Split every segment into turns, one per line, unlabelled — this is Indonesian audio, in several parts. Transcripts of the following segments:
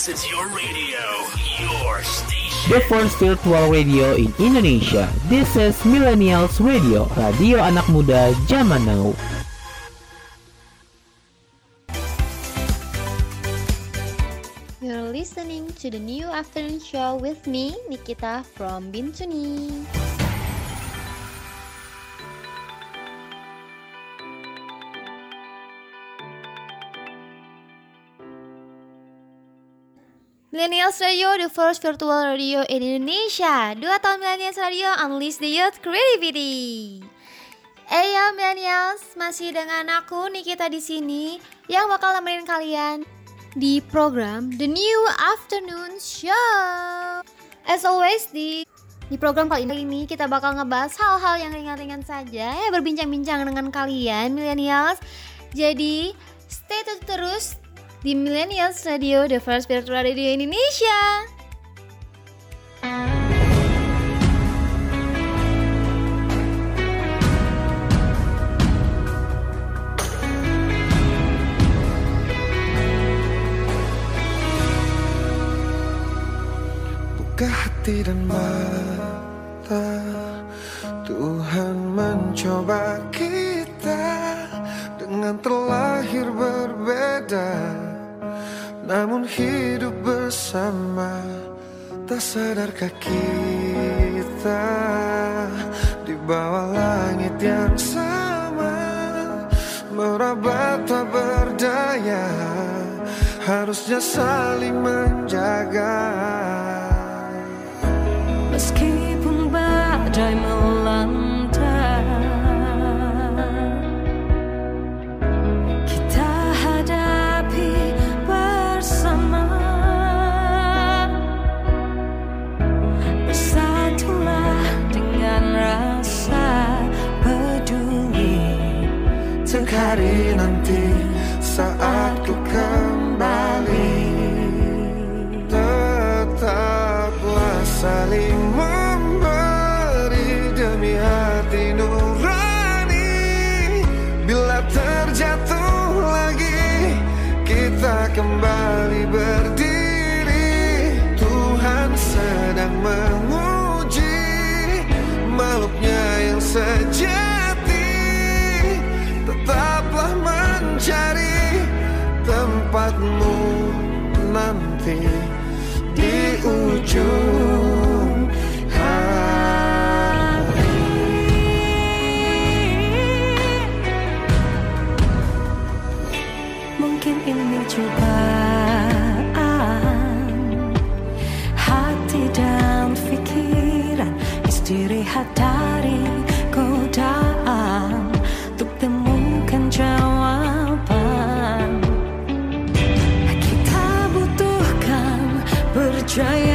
This is your radio, your station.
The first virtual radio in Indonesia. This is Millennials Radio, radio anak muda zaman now.
You're listening to the new afternoon show with me, Nikita from Bintuni. Millennials Radio, the first virtual radio in Indonesia. Dua tahun Millennials Radio, unleash the youth creativity. Eyo Millennials, masih dengan aku Nikita di sini yang bakal nemenin kalian di program The New Afternoon Show. As always di di program kali ini kita bakal ngebahas hal-hal yang ringan-ringan saja ya berbincang-bincang dengan kalian Millennials. Jadi stay tune terus di Millennials Radio, the first virtual radio Indonesia.
Buka hati dan mata Tuhan mencoba kita Dengan terlahir berbeda Namun hidup bersama Tak sadarkah kita? Di bawah langit yang sama Meraba tak berdaya Harusnya saling menjaga.
Meskipun badai melanda
Tengkari nanti saat ku kembali. Tetaplah saling memberi demi hati nurani. Bila terjatuh lagi kita kembali berdiri. Tuhan sedang menguji makhluknya yang sejati tempatmu nanti di ujung
Mungkin ini cobaan. Hati dan pikiran Istirahat dari
trying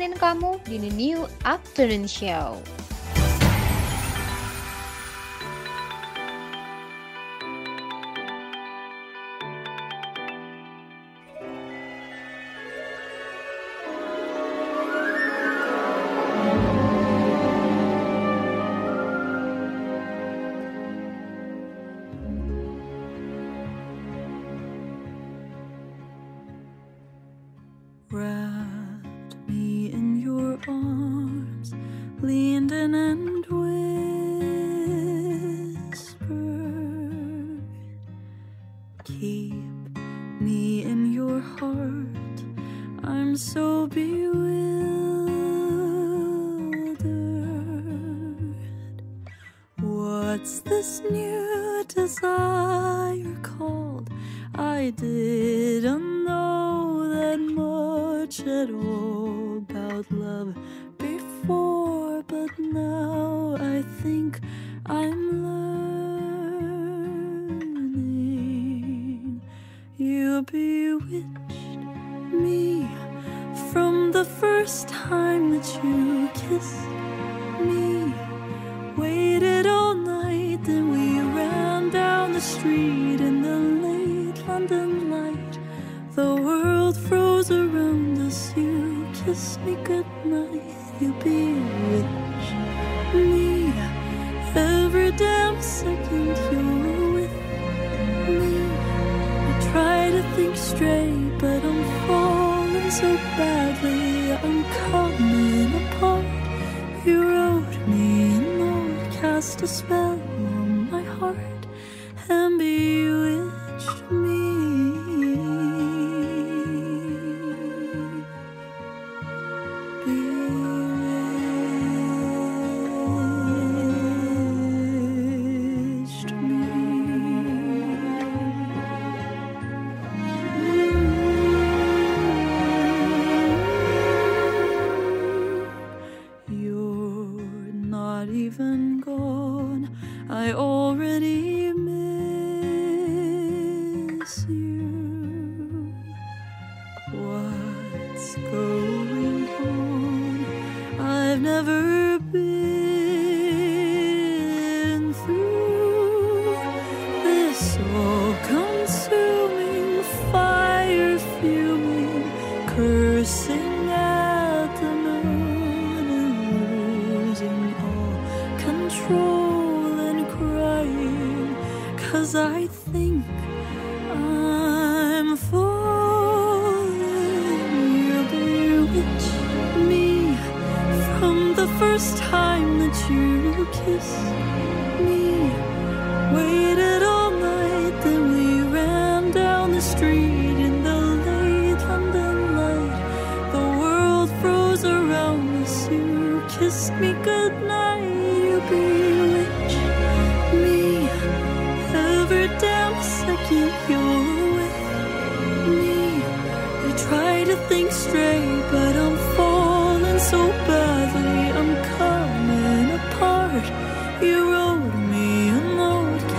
nemenin kamu di The New Afternoon Show.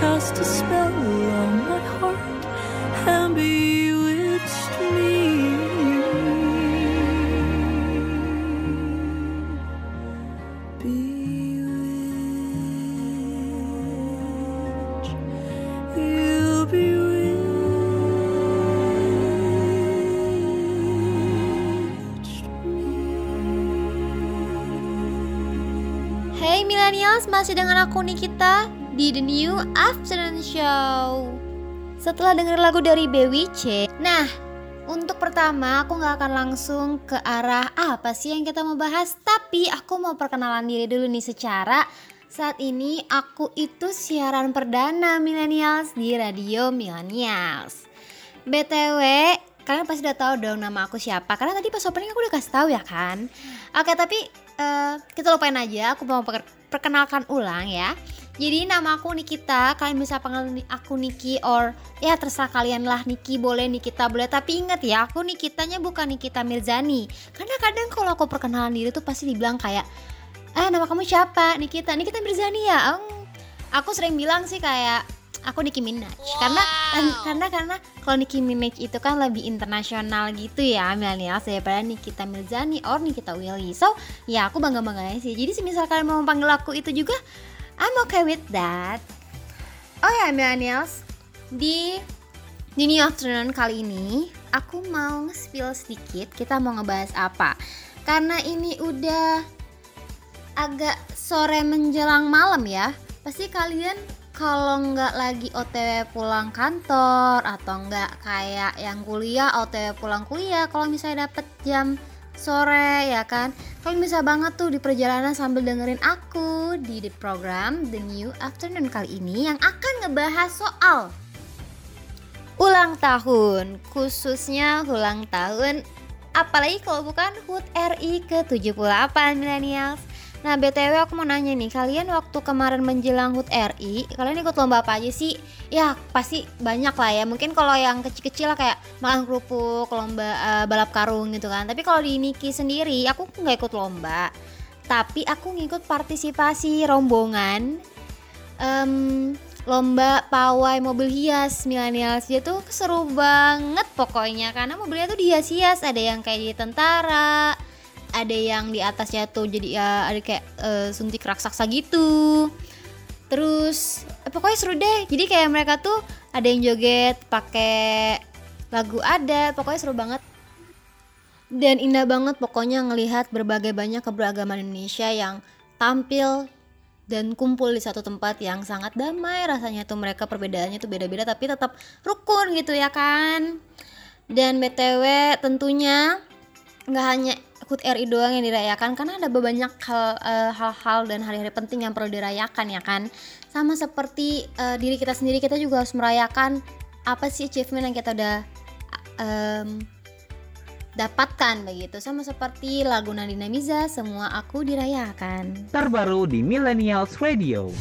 Cast a spell on my heart, and bewitched me. Bewitched. You bewitched me.
Hey millennials, masih dengan aku Nikita di The New Afternoon Show. Setelah denger lagu dari BWC, nah untuk pertama aku nggak akan langsung ke arah apa sih yang kita mau bahas, tapi aku mau perkenalan diri dulu nih secara saat ini aku itu siaran perdana millennials di radio millennials. BTW, kalian pasti udah tahu dong nama aku siapa karena tadi pas opening aku udah kasih tahu ya kan. Oke, tapi eh, kita lupain aja, aku mau per- perkenalkan ulang ya. Jadi nama aku Nikita, kalian bisa panggil aku Niki or ya terserah kalian lah Niki boleh Nikita boleh. Tapi ingat ya aku Nikitanya bukan Nikita Mirzani. Karena kadang kalau aku perkenalan diri tuh pasti dibilang kayak eh nama kamu siapa? Nikita. Nikita Mirzani ya? Eng, aku sering bilang sih kayak
aku Nicki Minaj. Karena kan- karena karena kalau Nicki Minaj itu kan lebih internasional gitu ya milenial daripada Nikita Mirzani or Nikita Willy. So ya aku bangga bangga sih. Jadi semisal kalian mau panggil aku itu juga I'm okay with that. Oh ya millennials di di New Afternoon kali ini aku mau nge-spill sedikit. Kita mau ngebahas apa? Karena ini udah agak sore menjelang malam ya. Pasti kalian kalau nggak lagi OTW pulang kantor atau nggak kayak yang kuliah OTW pulang kuliah kalau misalnya dapet jam sore ya kan kalian bisa banget tuh di perjalanan sambil dengerin aku di the program The New Afternoon kali ini yang akan ngebahas soal ulang tahun khususnya ulang tahun apalagi kalau bukan HUT RI ke-78 millennials Nah BTW aku mau nanya nih Kalian waktu kemarin menjelang HUT RI Kalian ikut lomba apa aja sih? Ya pasti banyak lah ya. Mungkin kalau yang kecil-kecil lah kayak Makan kerupuk, lomba eh, balap karung gitu kan. Tapi kalau di Niki sendiri Aku nggak ikut lomba. Tapi aku ngikut partisipasi rombongan em, Lomba pawai mobil hias millennials. Dia tuh seru banget pokoknya Karena mobilnya tuh dihias-hias. Ada yang kayak di tentara ada yang di atasnya tuh jadi ya ada kayak eh, suntik raksasa gitu. Terus eh, pokoknya seru deh. Jadi kayak mereka tuh ada yang joget pakai lagu ada pokoknya seru banget. Dan indah banget pokoknya ngelihat berbagai banyak keberagaman Indonesia yang tampil dan kumpul di satu tempat yang sangat damai. Rasanya tuh mereka perbedaannya tuh beda-beda tapi tetap rukun gitu ya kan? Dan btw tentunya nggak hanya HUT RI doang yang dirayakan karena ada banyak eh, hal-hal dan hari-hari penting yang perlu dirayakan ya kan? Sama seperti eh, diri kita sendiri kita juga harus merayakan apa sih achievement yang kita udah em, dapatkan begitu. Sama seperti lagu Nadine Miza semua aku dirayakan
Terbaru di Millennials Radio.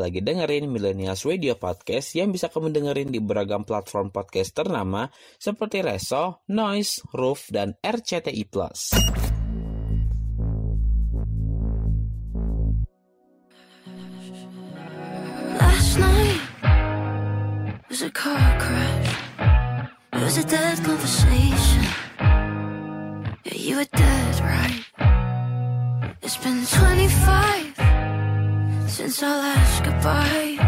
Lagi dengerin Millennials Radio Podcast yang bisa kamu dengerin di beragam platform podcast ternama seperti Reso, Noise, Roof, dan RCTI+.
Last night was a car crash. It was a dead conversation. Yeah, you were dead, right? It's been 25 since our last goodbye.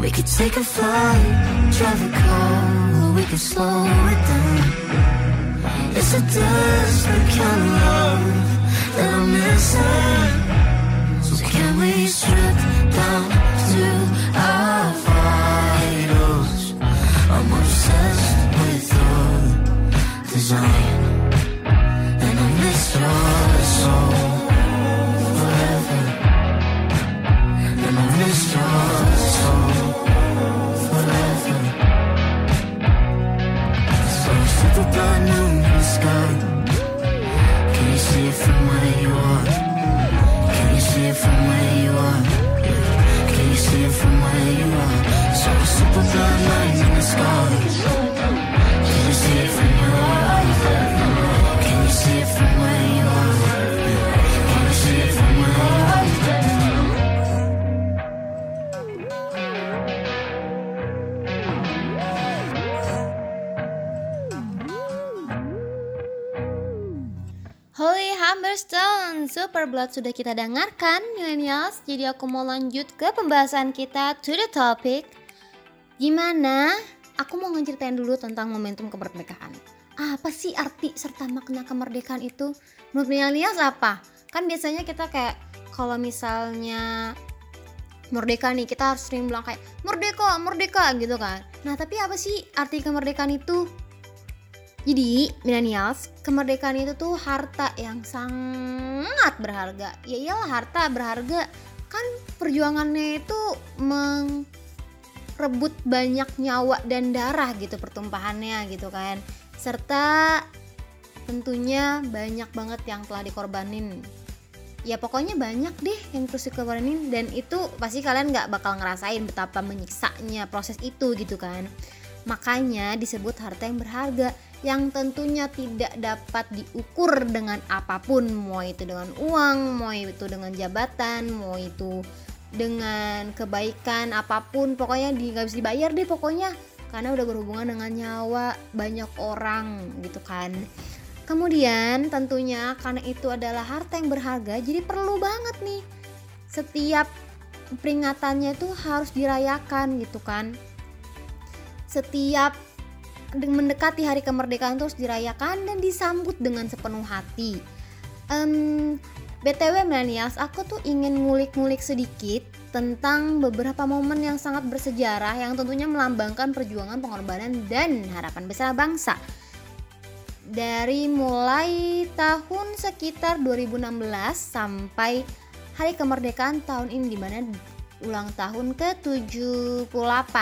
We could take a flight, drive a car, or we could slow it down. It's a desperate kind of love that I'm missing.
Sudah kita dengarkan, millennials. Jadi aku mau lanjut ke pembahasan kita to the topic. Gimana? Aku mau ngeceritain dulu tentang momentum kemerdekaan. Apa sih arti serta makna kemerdekaan itu? Menurut millennials apa? Kan biasanya kita kayak kalau misalnya merdeka nih kita harus sering bilang kayak merdeka, merdeka gitu kan. Nah tapi apa sih arti kemerdekaan itu? Jadi, millennials, kemerdekaan itu tuh harta yang sangat berharga. Ya iyalah harta berharga. Kan perjuangannya itu merebut banyak nyawa dan darah gitu pertumpahannya gitu kan. Serta tentunya banyak banget yang telah dikorbanin. Ya pokoknya banyak deh yang terus dikorbanin dan itu pasti kalian nggak bakal ngerasain betapa menyiksanya proses itu gitu kan. Makanya disebut harta yang berharga yang tentunya tidak dapat diukur dengan apa pun, mau itu dengan uang, mau itu dengan jabatan, mau itu dengan kebaikan apa pun, pokoknya di nggak bisa dibayar deh pokoknya karena udah berhubungan dengan nyawa banyak orang gitu kan. Kemudian tentunya karena itu adalah harta yang berharga, jadi perlu banget nih setiap peringatannya itu harus dirayakan gitu kan. Setiap mendekati hari kemerdekaan terus dirayakan dan disambut dengan sepenuh hati. Em, BTW millennials, aku tuh ingin ngulik-ngulik sedikit tentang beberapa momen yang sangat bersejarah yang tentunya melambangkan perjuangan pengorbanan dan harapan besar bangsa. Dari mulai tahun sekitar 2016 sampai hari kemerdekaan tahun ini di mana ulang tahun ke-78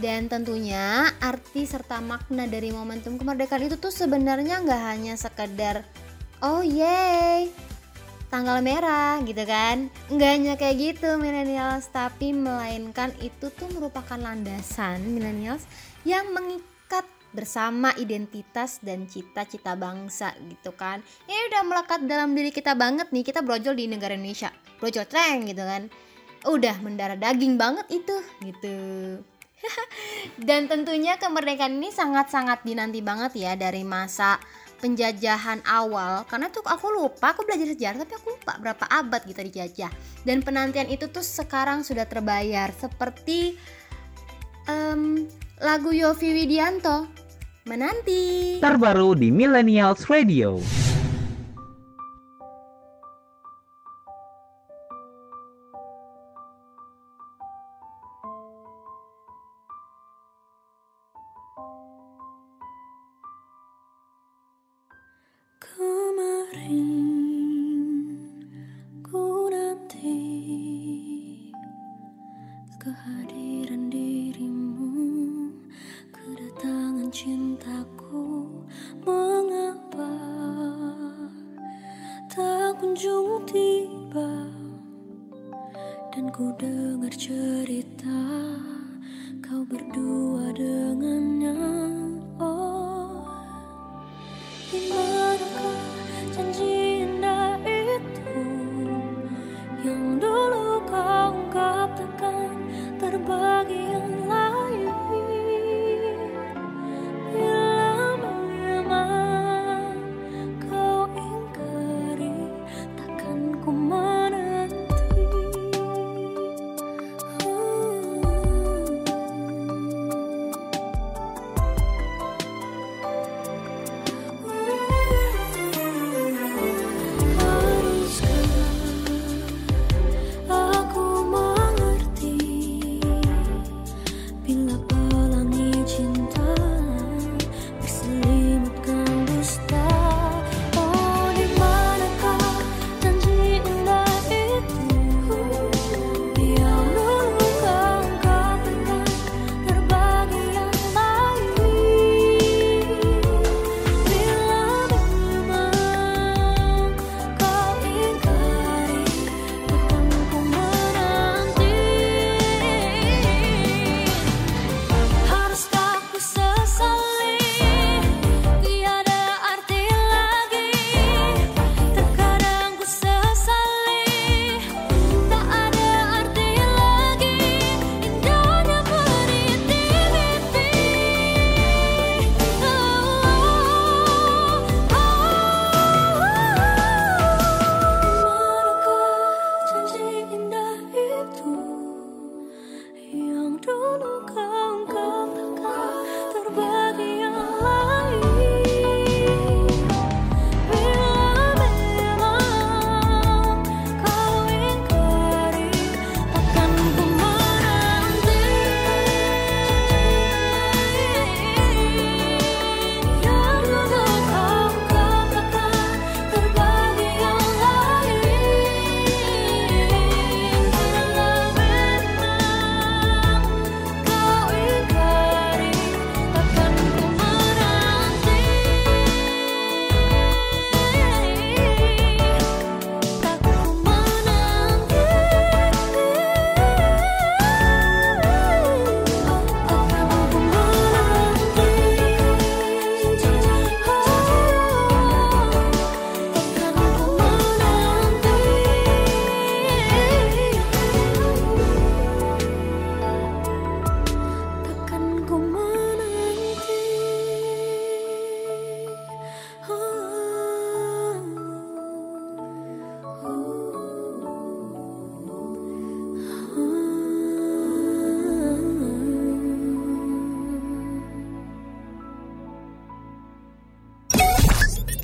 dan tentunya arti serta makna dari momentum kemerdekaan itu tuh sebenarnya nggak hanya sekedar oh yay tanggal merah gitu kan? Nggak hanya kayak gitu millennials tapi melainkan itu tuh merupakan landasan millennials yang mengikat bersama identitas dan cita-cita bangsa gitu kan? Ini udah melekat dalam diri kita banget nih kita brojol di negara Indonesia brojol treng gitu kan? Udah mendarah daging banget itu gitu. Dan tentunya kemerdekaan ini sangat-sangat dinanti banget ya dari masa penjajahan awal. Karena tuh aku lupa aku belajar sejarah tapi aku lupa berapa abad kita dijajah. Dan penantian itu tuh sekarang sudah terbayar seperti um, lagu Yofi Widianto menanti.
Terbaru di Millennials Radio.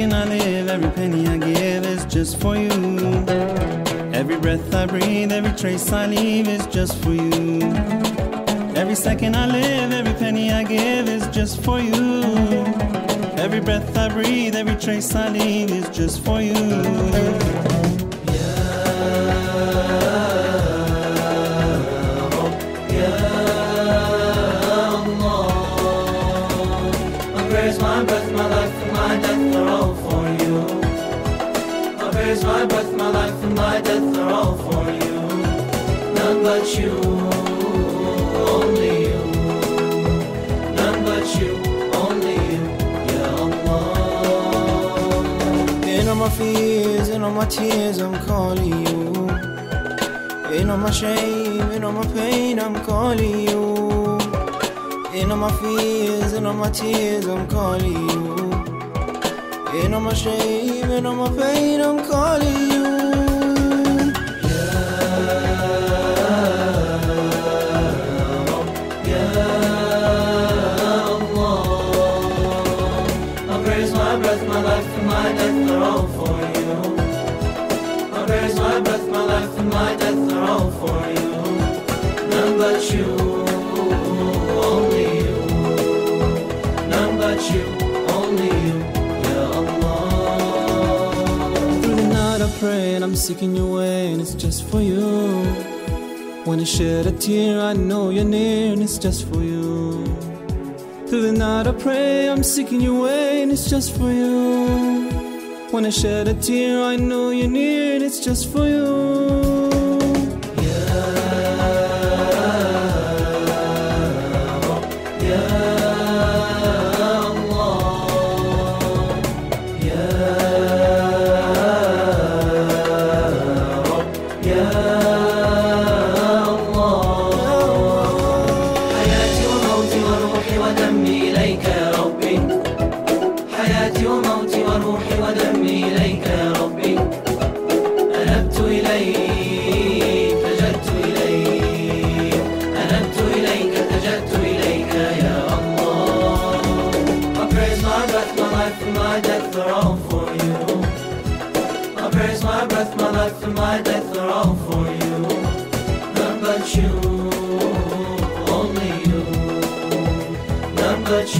Second I live, every penny I give is just for you. Every breath I breathe, every trace I leave is just for you. Every second I live, every penny I give is just for you. Every breath I breathe, every trace I leave is just for you.
Death are all for you. None but you, only you. None but you, only you, Ya Allah.
In all my fears, in all my tears, I'm calling you. In all my shame, in all my pain, I'm calling you. In all my fears, in all my tears, I'm calling you. In all my shame, in all my pain, I'm calling you.
My death are all for you. Praise, my breath, my life, and my death are all for you. None but you, only you. None but you, only you, Ya Allah.
Through the night I pray I'm seeking your way and it's just for you. When I shed a tear, I know you're near and it's just for you. Through the night I pray, I'm seeking your way and it's just for you. I shed a tear, I know you're near and it's just for you.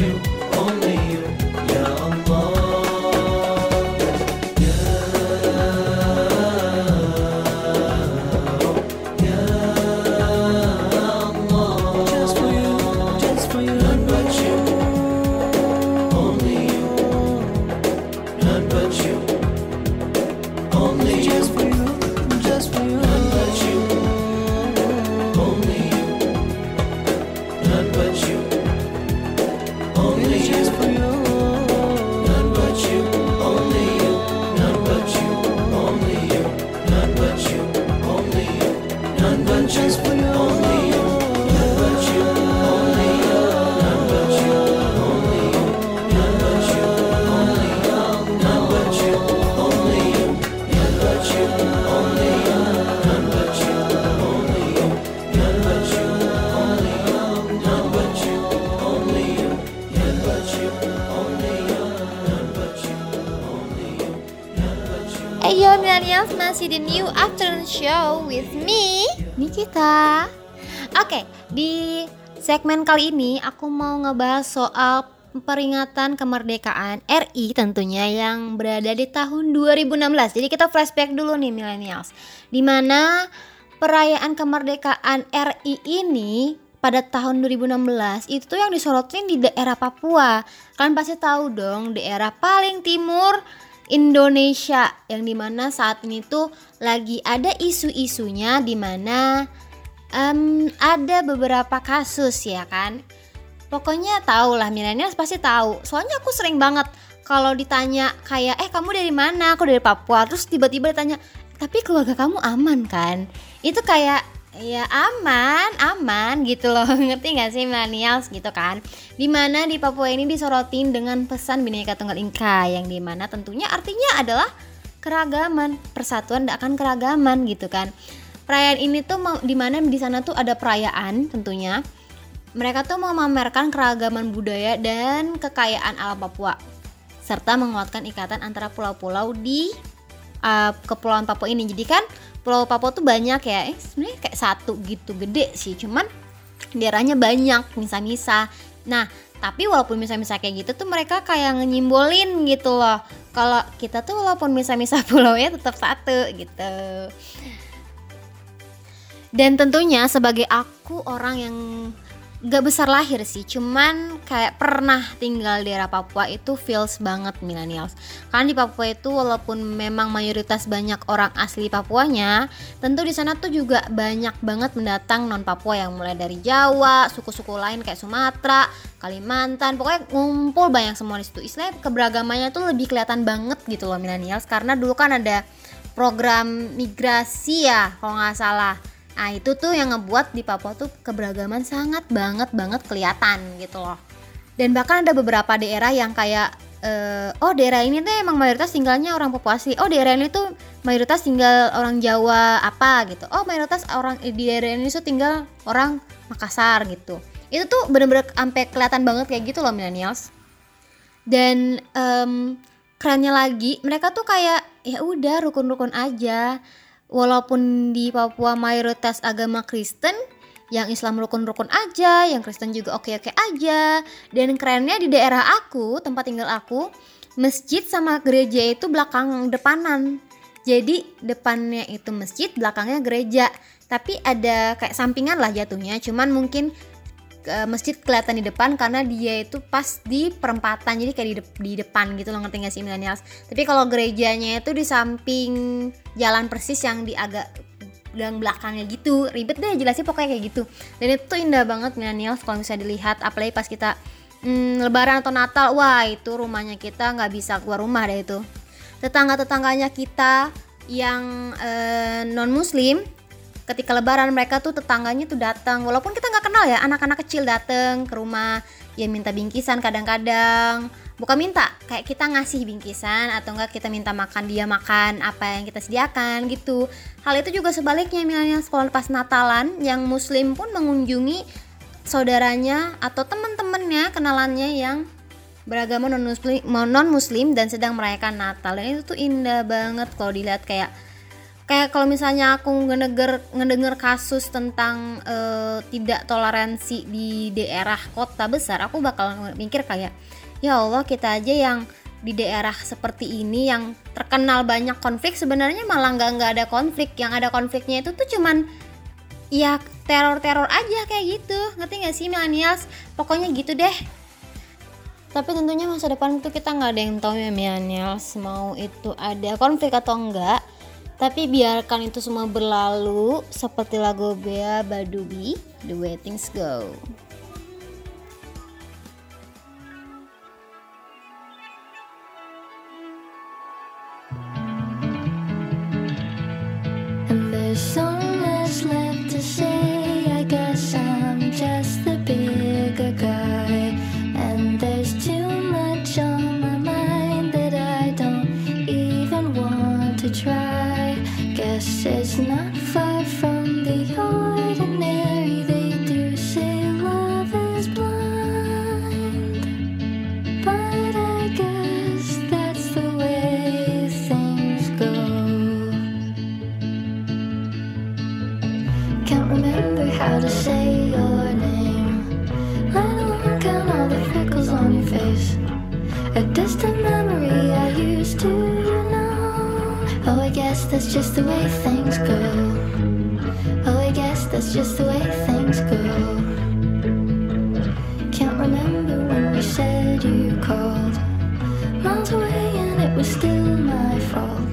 You,
di New Afternoon Show with me, Nikita. Oke, di segmen kali ini aku mau ngebahas soal peringatan kemerdekaan RI tentunya yang berada di tahun 2016. Jadi kita flashback dulu nih millennials. Di mana perayaan kemerdekaan RI ini pada tahun 2016 itu tuh yang disorotin di daerah Papua. Kalian pasti tahu dong, daerah paling timur Indonesia yang di mana saat ini tuh lagi ada isu-isunya di mana em, ada beberapa kasus ya kan Pokoknya tahu lah milenial pasti tahu. Soalnya aku sering banget kalau ditanya kayak eh kamu dari mana? Aku dari Papua. Terus tiba-tiba ditanya, "Tapi keluarga kamu aman kan?" Itu kayak ya aman, aman gitu loh. Ngerti gak sih millennials gitu kan? Di mana di Papua ini disorotin dengan pesan Bhinneka Tunggal Ika yang di mana tentunya artinya adalah keragaman, persatuan akan keragaman gitu kan. Perayaan ini tuh di mana di sana tuh ada perayaan tentunya. Mereka tuh mau memamerkan keragaman budaya dan kekayaan alam Papua serta menguatkan ikatan antara pulau-pulau di uh, kepulauan Papua ini. Jadi kan Pulau Papua tuh banyak ya. Eh, sebenarnya kayak satu gitu gede sih, cuman daerahnya banyak, misa-misa. Nah, tapi walaupun misa-misa kayak gitu tuh mereka kayak nyimbolin gitu loh. Kalau kita tuh walaupun misa-misa pulau ya tetap satu gitu. Dan tentunya sebagai aku orang yang gak besar lahir sih, cuman kayak pernah tinggal di daerah Papua itu feels banget millennials. Karena di Papua itu walaupun memang mayoritas banyak orang asli Papuanya, tentu di sana tuh juga banyak banget mendatang non Papua yang mulai dari Jawa, suku-suku lain kayak Sumatera, Kalimantan, pokoknya ngumpul banyak semua di situ. Istilahnya keberagamannya tuh lebih kelihatan banget gitu loh millennials karena dulu kan ada program migrasi ya kalau nggak salah Nah itu tuh yang ngebuat di Papua tuh keberagaman sangat banget banget kelihatan gitu loh. Dan bahkan ada beberapa daerah yang kayak uh, oh daerah ini tuh emang mayoritas tinggalnya orang Papua asli. Oh daerah ini tuh mayoritas tinggal orang Jawa apa gitu. Oh mayoritas orang di daerah ini tuh tinggal orang Makassar gitu. Itu tuh bener-bener sampai kelihatan banget kayak gitu loh millennials. Dan um, kerennya lagi mereka tuh kayak ya udah rukun-rukun aja walaupun di Papua mayoritas agama Kristen yang Islam rukun-rukun aja, yang Kristen juga oke-oke aja. Dan kerennya di daerah aku, tempat tinggal aku, masjid sama gereja itu belakang depanan. Jadi depannya itu masjid, belakangnya gereja. Tapi ada kayak sampingan lah jatuhnya, cuman mungkin masjid kelihatan di depan karena dia itu pas di perempatan jadi kayak di, de di depan gitu loh ngerti gak sih millennials? Tapi kalau gerejanya itu di samping jalan persis yang di agak gang belakangnya gitu. Ribet deh jelasnya pokoknya kayak gitu. Dan itu indah banget millennials kalau bisa dilihat apalagi pas kita hmm, lebaran atau natal wah itu rumahnya kita nggak bisa keluar rumah deh itu. Tetangga tetangganya kita yang eh, non muslim ketika lebaran mereka tuh tetangganya tuh datang walaupun kita nggak kenal ya anak-anak kecil datang ke rumah ya minta bingkisan kadang-kadang. Bukan minta kayak kita ngasih bingkisan atau enggak kita minta makan dia makan apa yang kita sediakan gitu. Hal itu juga sebaliknya misalnya sekolah pas Natalan yang muslim pun mengunjungi saudaranya atau teman-temannya kenalannya yang beragama non muslim non muslim dan sedang merayakan Natal. Dan itu tuh indah banget kalau dilihat kayak kayak kalau misalnya aku ngedenger ngedenger kasus tentang uh, tidak toleransi di daerah kota besar aku bakal mikir kayak ya Allah kita aja yang di daerah seperti ini yang terkenal banyak konflik sebenarnya malah nggak nggak ada konflik. Yang ada konfliknya itu tuh cuman ya teror-teror aja kayak gitu. Ngerti nggak sih millennials? Pokoknya gitu deh. Tapi tentunya masa depan itu kita nggak ada yang tahu ya millennials mau itu ada konflik atau enggak tapi biarkan itu semua berlalu seperti lagu Bea Badubi, The Way Things Go.
And there's so just the way things go. Oh, I guess that's just the way things go. Can't remember when you said you called. Miles away, and it was still my fault.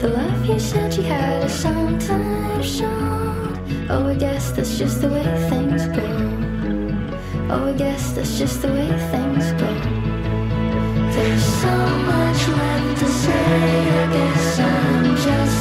The love you said you had is sometimes shown. Oh, I guess that's just the way things go. Oh, I guess that's just the way things go. There's so much left to say, I guess I'm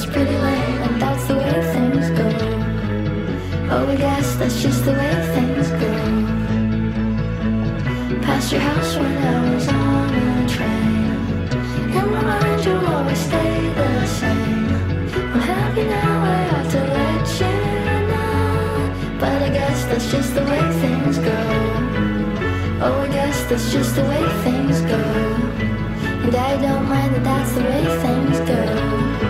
That's pretty lame, and that's the way things go. Oh, I guess that's just the way things go. Past your house when I was on a train. In my mind, you'll always stay the same. I'm happy now, I have to let you know. But I guess that's just the way things go. Oh, I guess that's just the way things go. And I don't mind that that's the way things go.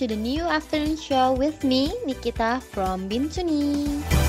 to the new afternoon show with me, Nikita from Bintuni.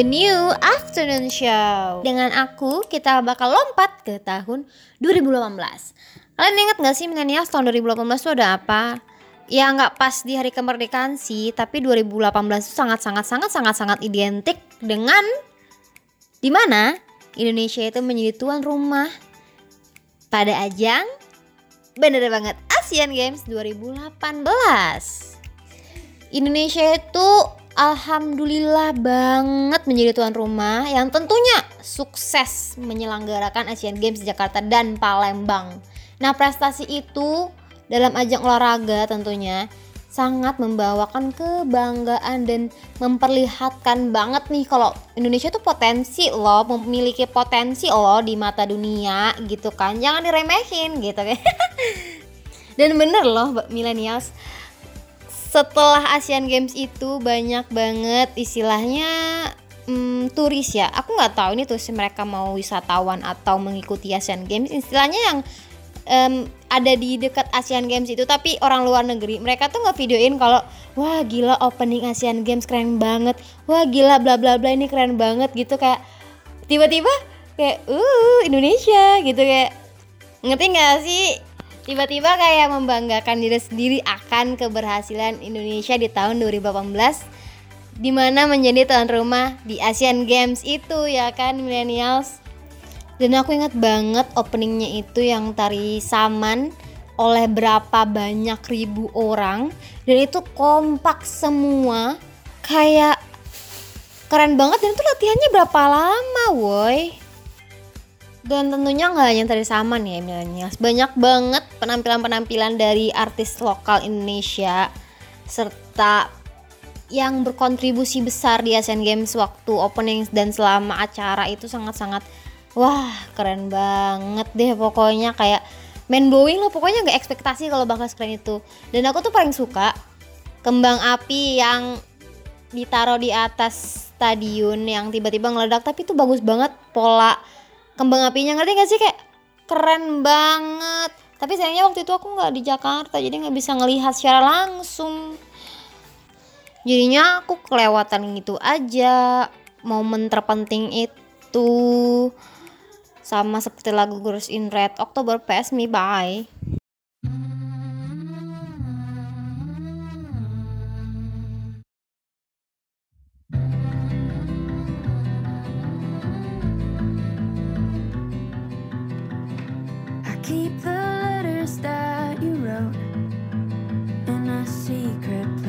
New afternoon show. Dengan aku, kita bakal lompat ke tahun 2018. Kalian ingat gak sih milenial tahun 2018 itu ada apa? Ya nggak pas di hari kemerdekaan sih, tapi 2018 itu sangat-sangat sangat-sangat sangat identik dengan di mana Indonesia itu menjadi tuan rumah pada ajang bener banget Asian Games 2018. Indonesia itu alhamdulillah banget menjadi tuan rumah yang tentunya sukses menyelenggarakan Asian Games Jakarta dan Palembang. Nah, prestasi itu dalam ajang olahraga tentunya sangat membawakan kebanggaan dan memperlihatkan banget nih kalau Indonesia tuh potensi loh, memiliki potensi loh di mata dunia gitu kan. Jangan diremehin gitu kan. dan bener loh millennials setelah Asian Games itu banyak banget istilahnya hmm, turis ya. Aku nggak tahu ini turis mereka mau wisatawan atau mengikuti Asian Games. Istilahnya yang em, ada di dekat Asian Games itu tapi orang luar negeri. Mereka tuh nggak videoin kalau wah gila opening Asian Games keren banget. Wah gila bla bla bla ini keren banget gitu. Kayak tiba-tiba kayak uh Indonesia gitu. Kayak ngerti nggak sih tiba-tiba kayak membanggakan diri sendiri akan keberhasilan Indonesia di tahun 2018 di mana menjadi tuan rumah di Asian Games itu ya kan millennials? Dan aku ingat banget openingnya itu yang tari saman oleh berapa banyak ribu orang dan itu kompak semua. Kayak keren banget dan itu latihannya berapa lama woi dan tentunya nggak hanya tari saman ya millennials banyak banget penampilan-penampilan dari artis lokal Indonesia serta yang berkontribusi besar di Asian Games waktu opening dan selama acara itu sangat-sangat wah keren banget deh pokoknya. Kayak main blowing lah pokoknya nggak ekspektasi kalau bakal sekeren itu. Dan aku tuh paling suka kembang api yang ditaruh di atas stadion yang tiba-tiba ngeledak tapi itu bagus banget. Pola kembang apinya ngerti gak sih? Kayak keren banget. Tapi sayangnya waktu itu aku nggak di Jakarta jadi nggak bisa ngelihat secara langsung. Jadinya aku kelewatan gitu aja momen terpenting itu. Sama seperti lagu Girls in Red October Pass Me By
that you wrote in a secret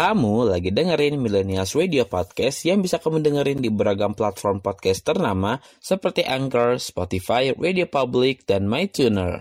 Kamu lagi dengerin Millennials Radio Podcast yang bisa kamu dengerin di beragam platform podcast ternama seperti Anchor, Spotify, Radio Public, dan MyTuner.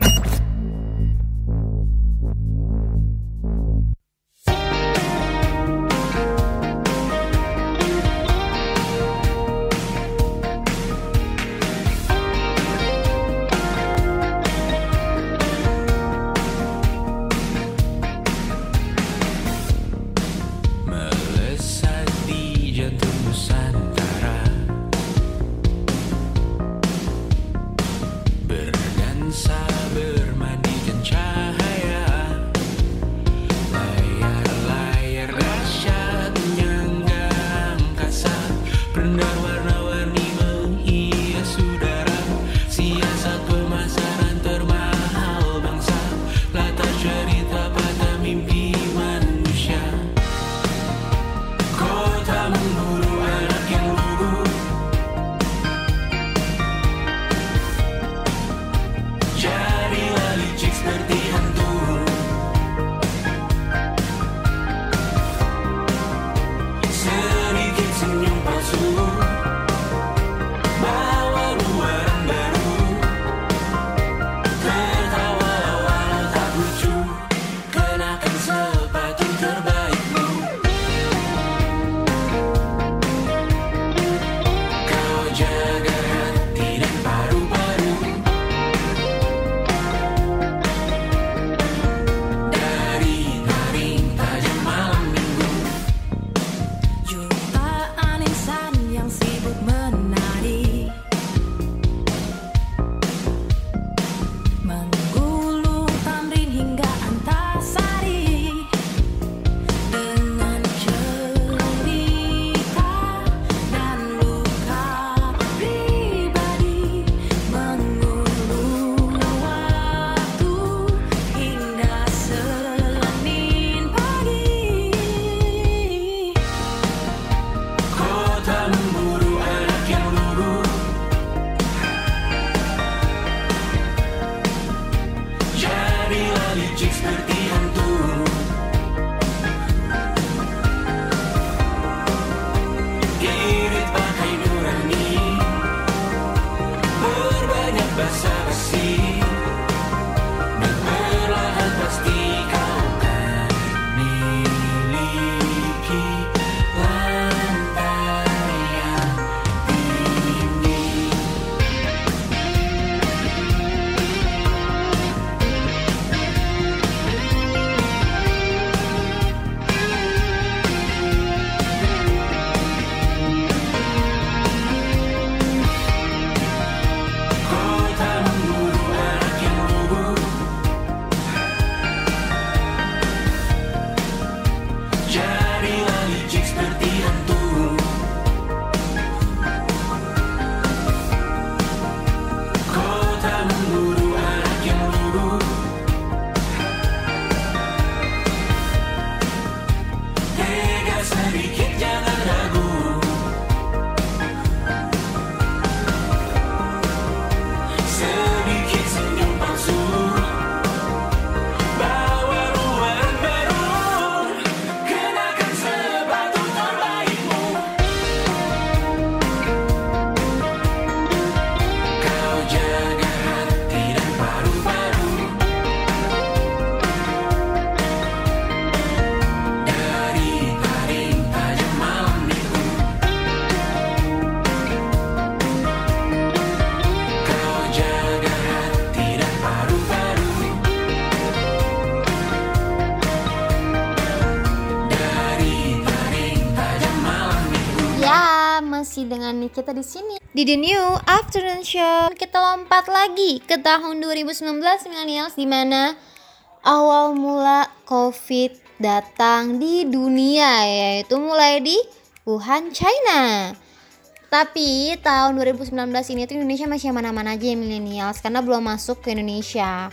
Dengan
kita di sini di The New Afternoon Show. Kita lompat lagi ke tahun 2019 millennials di mana awal mula COVID datang di dunia yaitu mulai di Wuhan, China. Tapi tahun 2019 ini tuh Indonesia masih mana-mana aja ya millennials karena belum masuk ke Indonesia.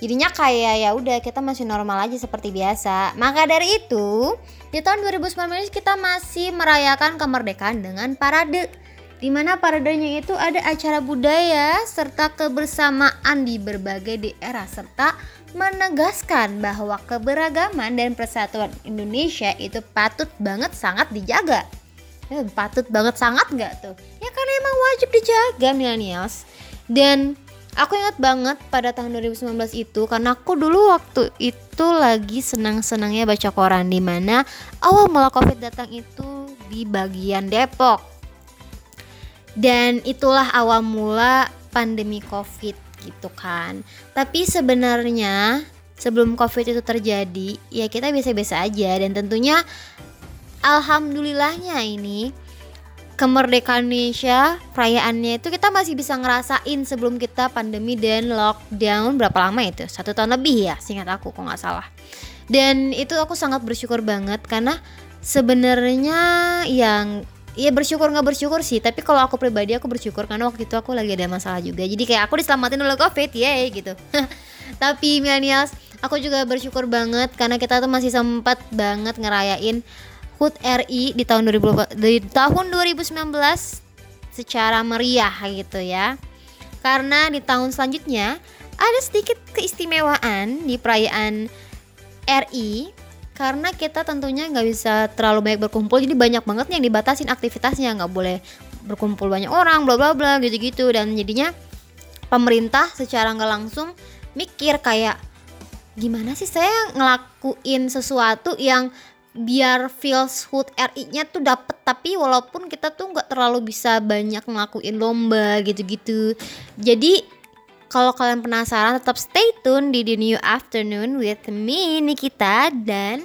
Jadinya kayak ya udah kita masih normal aja seperti biasa. Maka dari itu, di tahun 2019 kita masih merayakan kemerdekaan dengan parade. Di mana paradenya itu ada acara budaya serta kebersamaan di berbagai daerah serta menegaskan bahwa keberagaman dan persatuan Indonesia itu patut banget sangat dijaga. Eh, patut banget sangat nggak tuh? Ya karena emang wajib dijaga millennials. Dan aku ingat banget pada tahun 2019 itu karena aku dulu waktu itu lagi senang-senangnya baca koran di mana awal mula Covid datang itu di bagian Depok. Dan itulah awal mula pandemi Covid gitu kan. Tapi sebenarnya sebelum Covid itu terjadi, ya kita biasa-biasa aja. Dan tentunya alhamdulillahnya ini kemerdekaan Indonesia perayaannya itu kita masih bisa ngerasain sebelum kita pandemi dan lockdown berapa lama itu? Satu tahun lebih ya singkat aku kok nggak salah. Dan itu aku sangat bersyukur banget karena sebenarnya yang ya bersyukur nggak bersyukur sih. Tapi kalau aku pribadi aku bersyukur karena waktu itu aku lagi ada masalah juga. Jadi kayak aku diselamatin oleh covid ya gitu. Tapi millennials aku juga bersyukur banget karena kita tuh masih sempat banget ngerayain HUT RI di tahun 2000 di tahun 2019 secara meriah gitu ya. Karena di tahun selanjutnya ada sedikit keistimewaan di perayaan RI karena kita tentunya nggak bisa terlalu banyak berkumpul jadi banyak banget yang dibatasin aktivitasnya. Nggak boleh berkumpul banyak orang bla bla bla gitu gitu dan jadinya pemerintah secara nggak langsung mikir kayak gimana sih saya ngelakuin sesuatu yang biar feels hood RI-nya tuh dapet tapi walaupun kita tuh nggak terlalu bisa banyak ngelakuin lomba gitu-gitu. Jadi kalau kalian penasaran tetap stay tune di The New Afternoon with me Nikita dan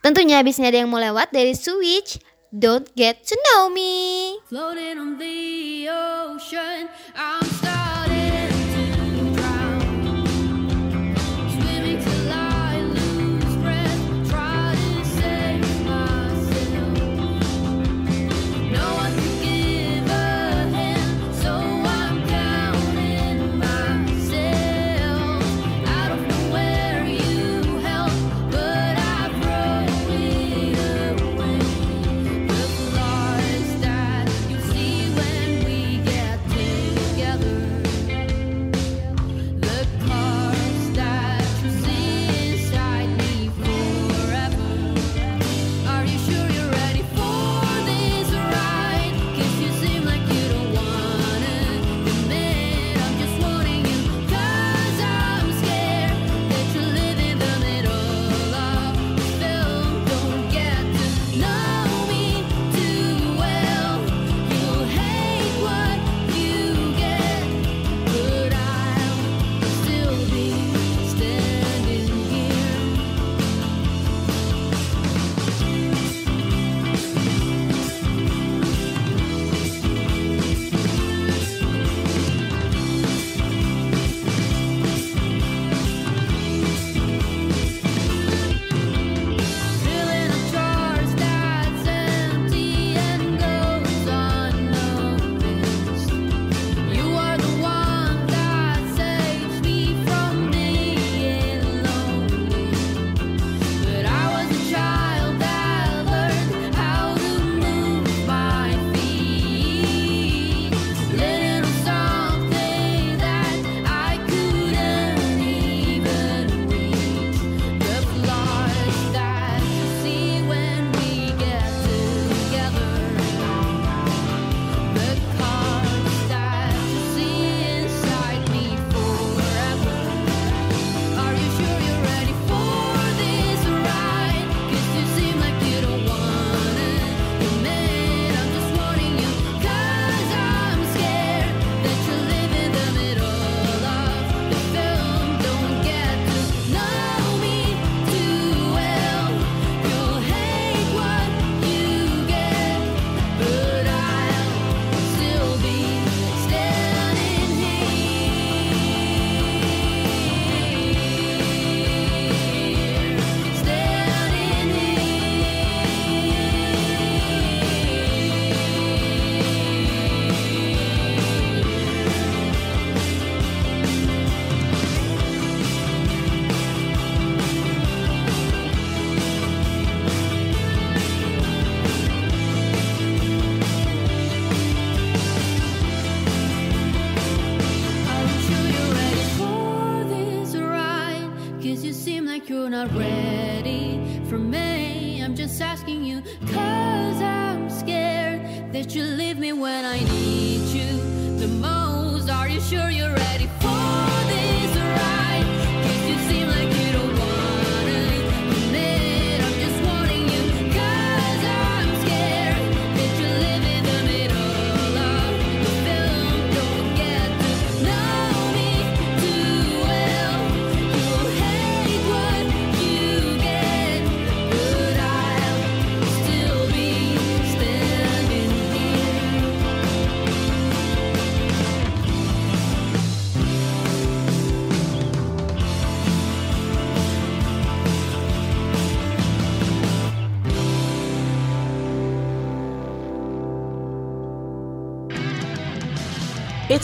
tentunya abisnya ada yang mau lewat dari Switch. Don't Get to Know Me.
Floating on the ocean, I'm starting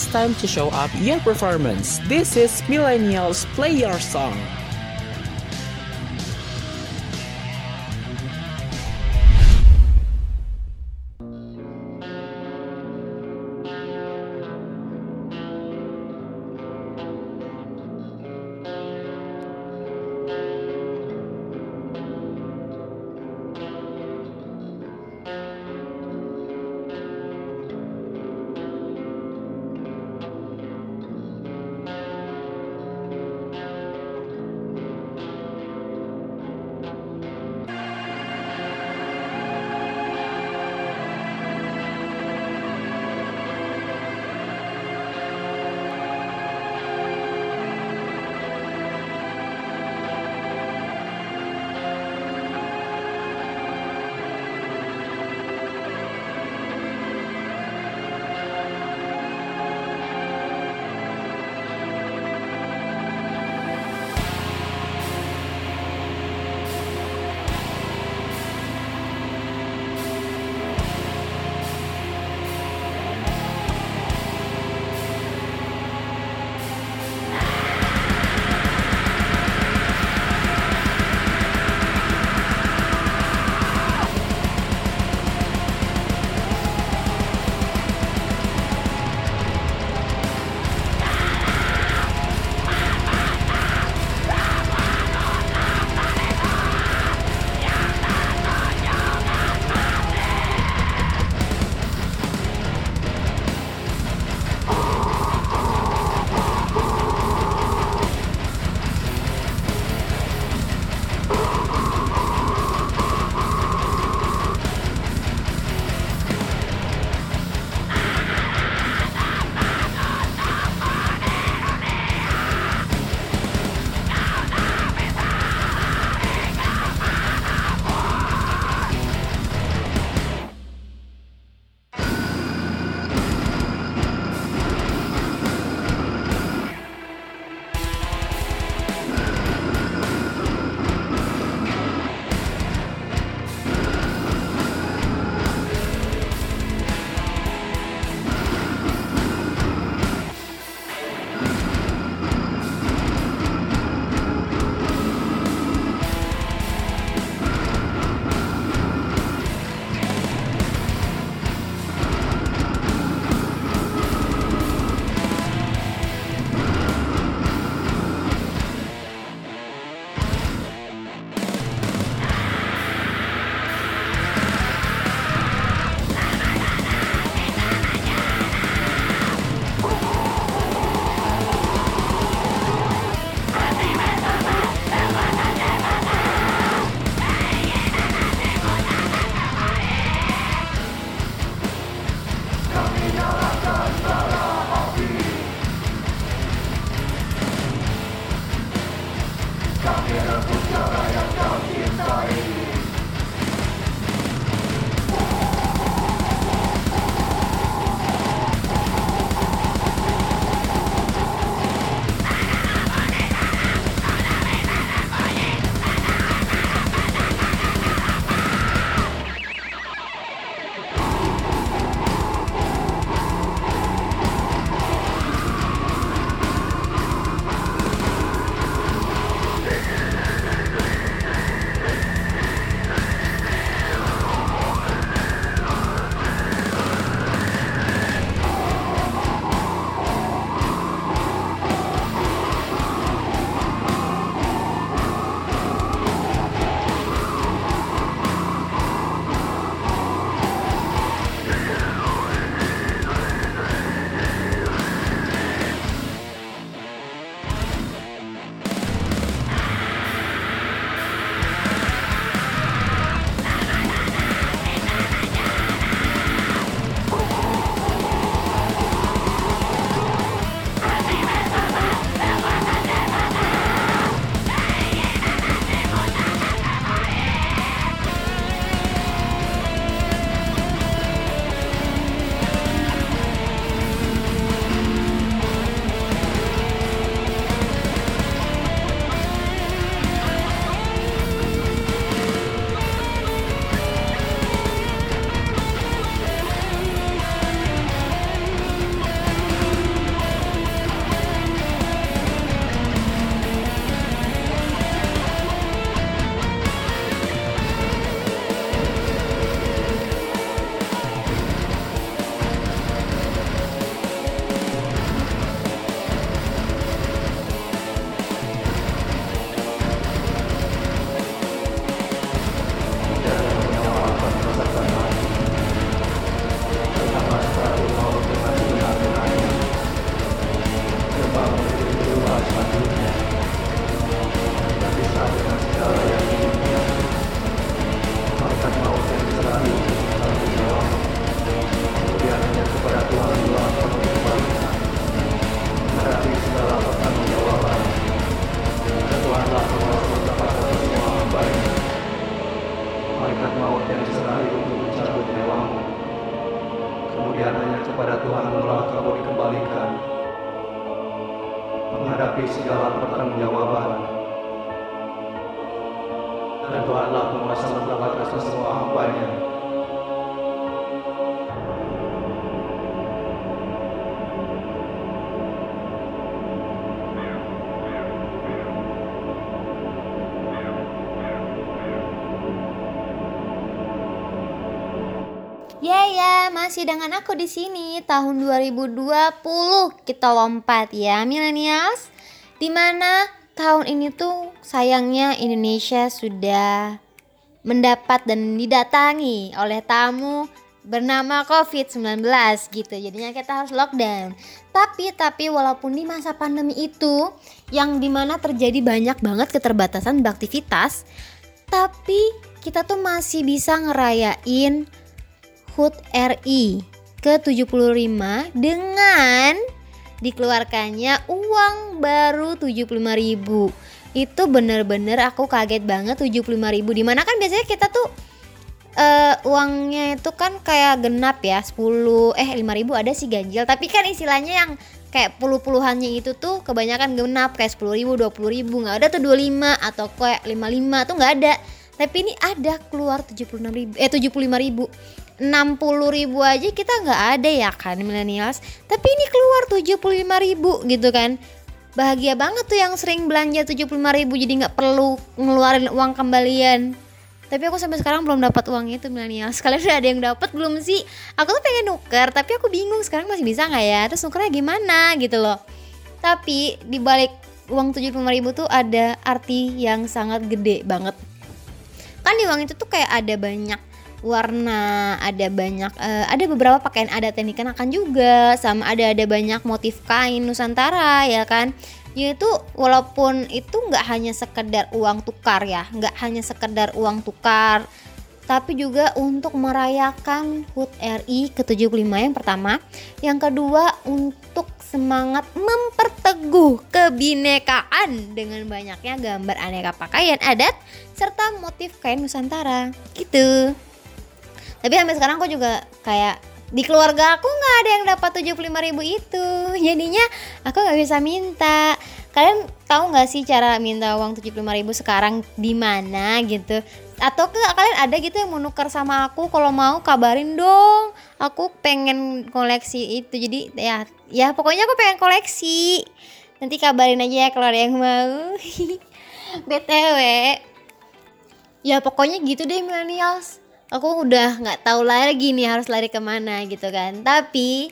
it's time to show up your performance. This is Millennials Play Your Song.
Masih dengan aku di sini tahun 2020 kita lompat ya millennials. Di mana tahun ini tuh sayangnya Indonesia sudah mendapat dan didatangi oleh tamu bernama COVID-19 gitu. Jadinya kita harus lockdown. Tapi tapi walaupun di masa pandemi itu yang di mana terjadi banyak banget keterbatasan beraktivitas, tapi kita tuh masih bisa ngerayain HUT RI ke-75 dengan dikeluarkannya uang baru 75.000 itu bener-bener aku kaget banget 75.000 di mana kan biasanya kita tuh eh, uangnya itu kan kayak genap ya 10 eh 5.000 ada sih ganjil. Tapi kan istilahnya yang kayak puluh-puluhannya itu tuh kebanyakan genap kayak 10.000 20.000 nggak ada tuh 25 atau kayak 55 tuh nggak ada. Tapi ini ada keluar 76.000 eh 75.000 60 ribu aja kita nggak ada ya kan millennials. Tapi ini keluar 75 ribu gitu kan. Bahagia banget tuh yang sering belanja 75 ribu jadi nggak perlu ngeluarin uang kembalian. Tapi aku sampai sekarang belum dapat uang itu millennials. Kalian udah ada yang dapat belum sih? Aku tuh pengen nuker tapi aku bingung sekarang masih bisa nggak ya? Terus nukernya gimana gitu loh. Tapi di balik uang 75 ribu tuh ada arti yang sangat gede banget. Kan di uang itu tuh kayak ada banyak warna, ada banyak eh, ada beberapa pakaian adat yang dikenakan juga, sama ada ada banyak motif kain Nusantara ya kan. Yaitu walaupun itu nggak hanya sekedar uang tukar ya, nggak hanya sekedar uang tukar, tapi juga untuk merayakan HUT RI ke-75 yang pertama. Yang kedua untuk semangat memperteguh kebinekaan dengan banyaknya gambar aneka pakaian adat serta motif kain Nusantara. Gitu tapi sampai sekarang aku juga kayak di keluarga aku nggak ada yang dapat 75.000 ribu itu. Jadinya aku nggak bisa minta. Kalian tahu nggak sih cara minta uang 75.000 ribu sekarang di mana gitu? Atau ke kalian ada gitu yang mau nuker sama aku? Kalau mau kabarin dong. Aku pengen koleksi itu. Jadi ya ya pokoknya aku pengen koleksi. Nanti kabarin aja ya kalau ada yang mau. Btw ya pokoknya gitu deh millennials aku udah nggak tahu lagi nih harus lari ke mana gitu kan. Tapi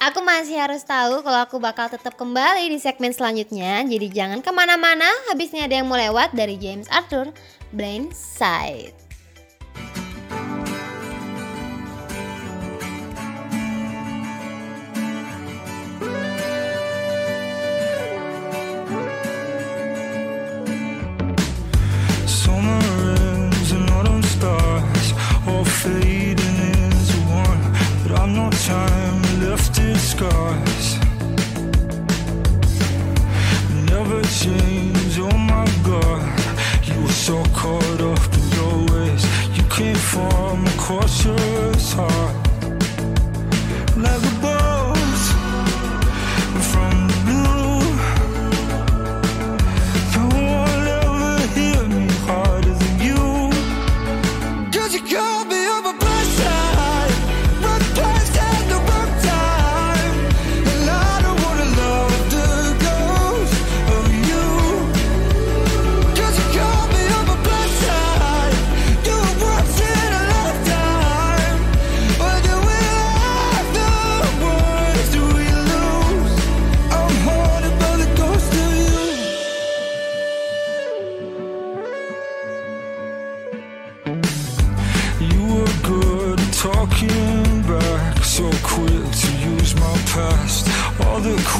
aku masih harus tahu kalau aku bakal tetap kembali di segmen selanjutnya. Jadi jangan ke mana-mana habisnya ada yang mau lewat dari James Arthur Blind Side
all fading into one. But I've no time left in scars. Never change, oh my god. You were so caught up in your ways. You came from a cautious heart. Like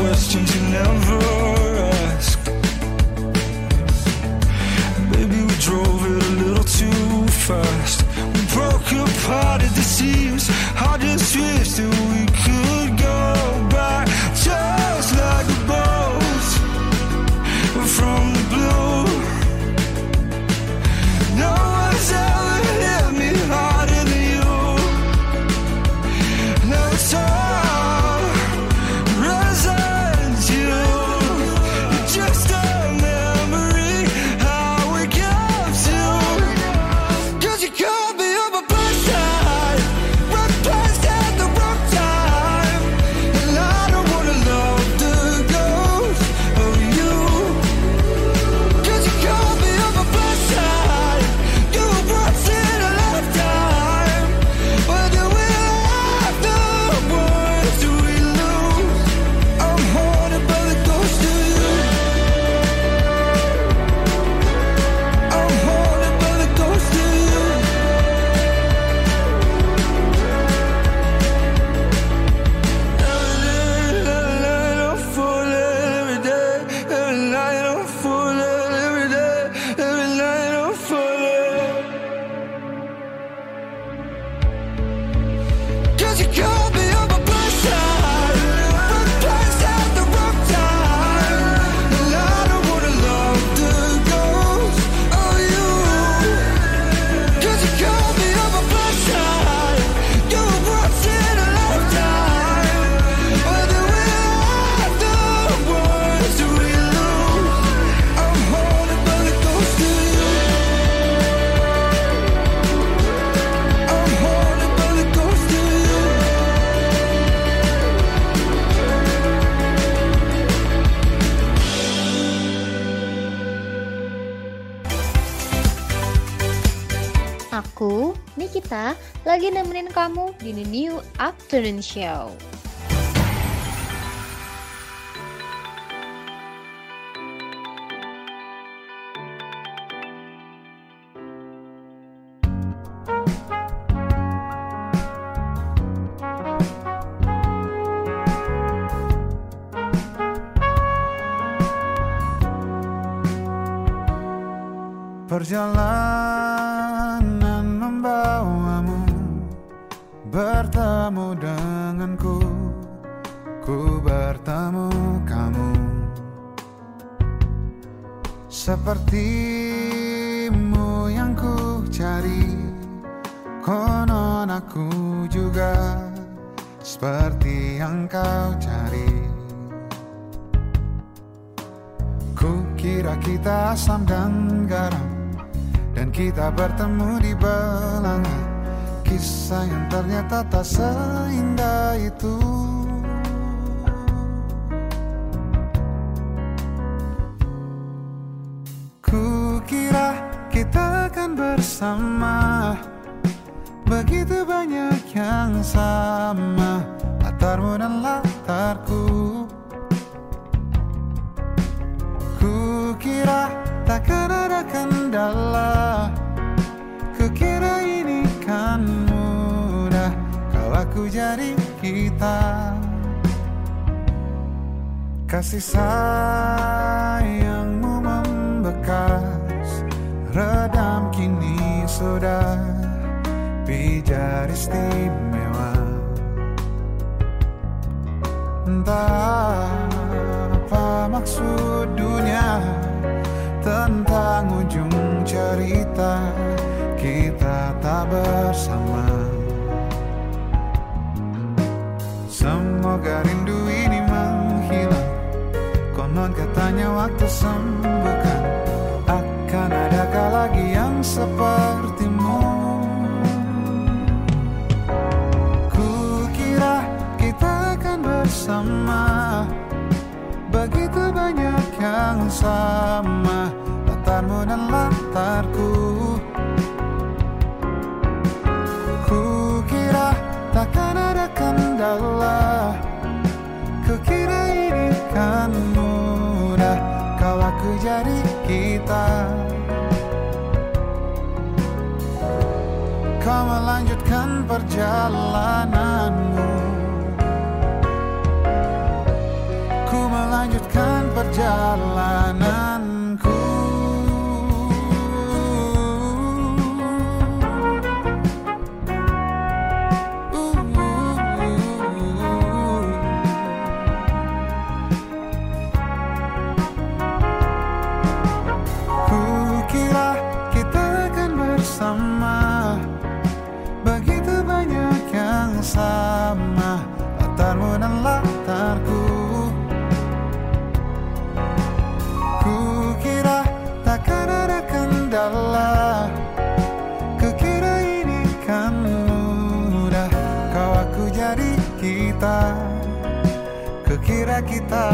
questions you never asked. Maybe we drove it a little too fast. We broke apart at the seams. I just wish
Nikita, lagi nemenin kamu di The New Afternoon Show.
Perjalanan Sepertimu yang ku cari. Konon aku juga Seperti yang kau cari. Ku kira kita asam dan garam Dan kita bertemu di belanga. Kisah yang ternyata tak seindah itu bersama Begitu banyak yang sama Latarmu dan latarku. Ku kira takkan ada kendala. Kukira ini kan mudah Kalau aku jadi kita. Kasih sayangmu membekas Redam kini sudah Pijar istimewa. Entah apa maksud dunia Tentang ujung cerita Kita tak bersama. Semoga rindu ini menghilang. Konon katanya waktu sembuhkan. Akan adakah lagi yang sepertimu. Ku kira kita akan bersama. Begitu banyak yang sama Latarmu dan latarku. Ku kira takkan ada kendala. Kukira ini kan mudah Kau aku jadi kita Kau melanjutkan perjalananmu. Ku melanjutkan perjalananku Kukira kita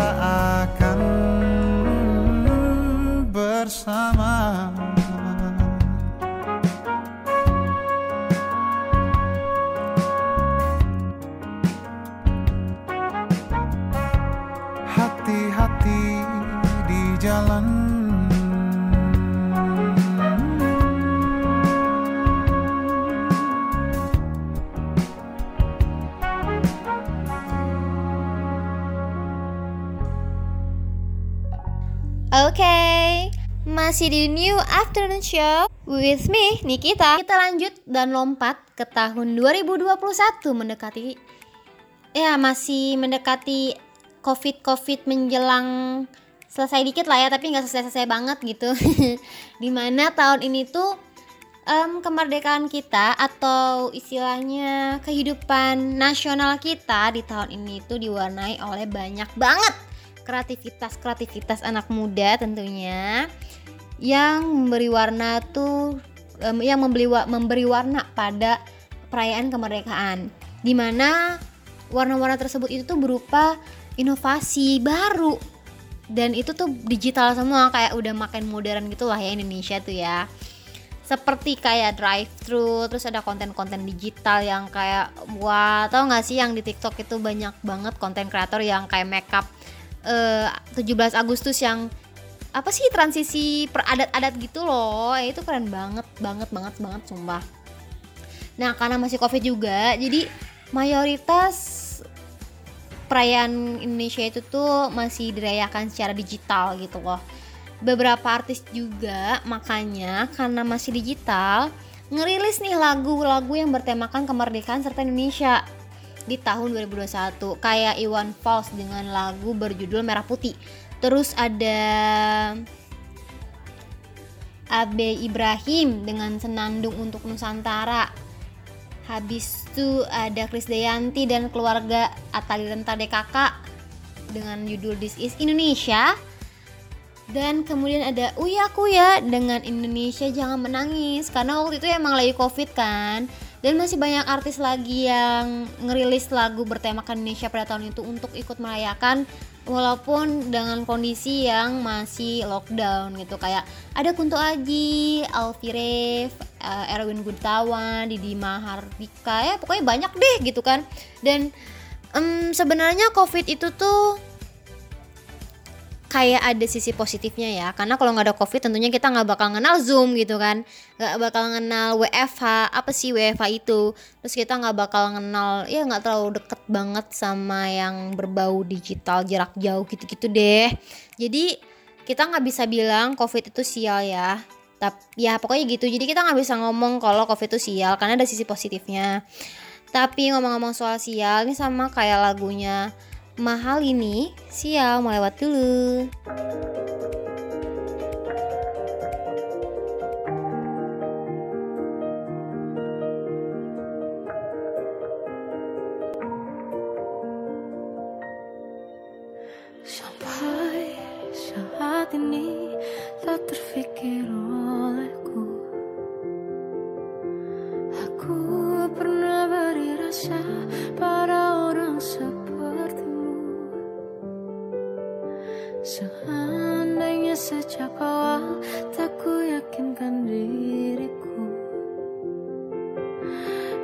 akan
Masih di New Afternoon Show with me, Nikita. Kita lanjut dan lompat ke tahun 2021 mendekati ya masih mendekati COVID-COVID menjelang selesai dikit lah ya, tapi nggak selesai-selesai banget gitu. Di mana tahun ini tuh em, kemerdekaan kita atau istilahnya kehidupan nasional kita di tahun ini tuh diwarnai oleh banyak banget kreativitas-kreativitas anak muda tentunya yang memberi warna tuh em, yang memberi wa- memberi warna pada perayaan kemerdekaan. Di mana warna-warna tersebut itu tuh berupa inovasi baru. Dan itu tuh digital semua kayak udah makin modern gitu lah ya Indonesia tuh ya. Seperti kayak drive thru terus ada konten-konten digital yang kayak wah tau nggak sih yang di TikTok itu banyak banget konten kreator yang kayak makeup eh 17 Agustus yang apa sih transisi peradat-adat gitu loh? Itu keren banget banget banget banget sumpah. Nah karena masih covid juga jadi mayoritas perayaan Indonesia itu tuh masih dirayakan secara digital gitu loh. Beberapa artis juga makanya karena masih digital ngerilis nih lagu-lagu yang bertemakan kemerdekaan serta Indonesia di tahun 2021 kayak Iwan Fals dengan lagu berjudul Merah Putih terus ada Abe Ibrahim dengan Senandung untuk Nusantara. Habis itu ada Krisdayanti dan keluarga Atali Renta DKK dengan judul This is Indonesia. Dan kemudian ada Uya Kuya dengan Indonesia Jangan Menangis. Karena waktu itu emang lagi covid kan dan masih banyak artis lagi yang ngerilis lagu bertemakan Indonesia pada tahun itu untuk ikut merayakan walaupun dengan kondisi yang masih lockdown gitu. Kayak ada Kunto Aji, Alfi Rev, eh, Erwin Gutawan, Didi Mahardika ya pokoknya banyak deh gitu kan. Dan em, sebenarnya covid itu tuh kayak ada sisi positifnya ya. Karena kalau nggak ada covid tentunya kita nggak bakal kenal zoom gitu kan. Nggak bakal kenal WFH apa sih WFH itu? Terus kita nggak bakal kenal ya nggak terlalu deket banget sama yang berbau digital jarak jauh gitu-gitu deh. Jadi kita nggak bisa bilang covid itu sial ya. Tapi ya pokoknya gitu. Jadi kita nggak bisa ngomong kalau covid itu sial karena ada sisi positifnya. Tapi ngomong-ngomong soal sial ini sama kayak lagunya mahal ini. Sial mau lewat dulu.
Sampai saat ini tak terfikir olehku. Aku pernah beri rasa pada orang sepertimu Seandainya sejak awal tak ku yakinkan diriku.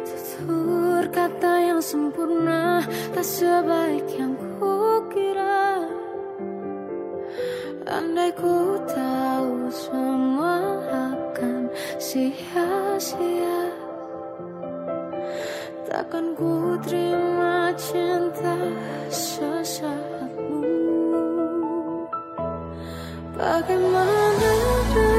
Tutur kata yang sempurna tak sebaik yang ku kira Andai ku tahu semua akan sia-sia. Takkan ku terima cinta sesaatmu Bagaimana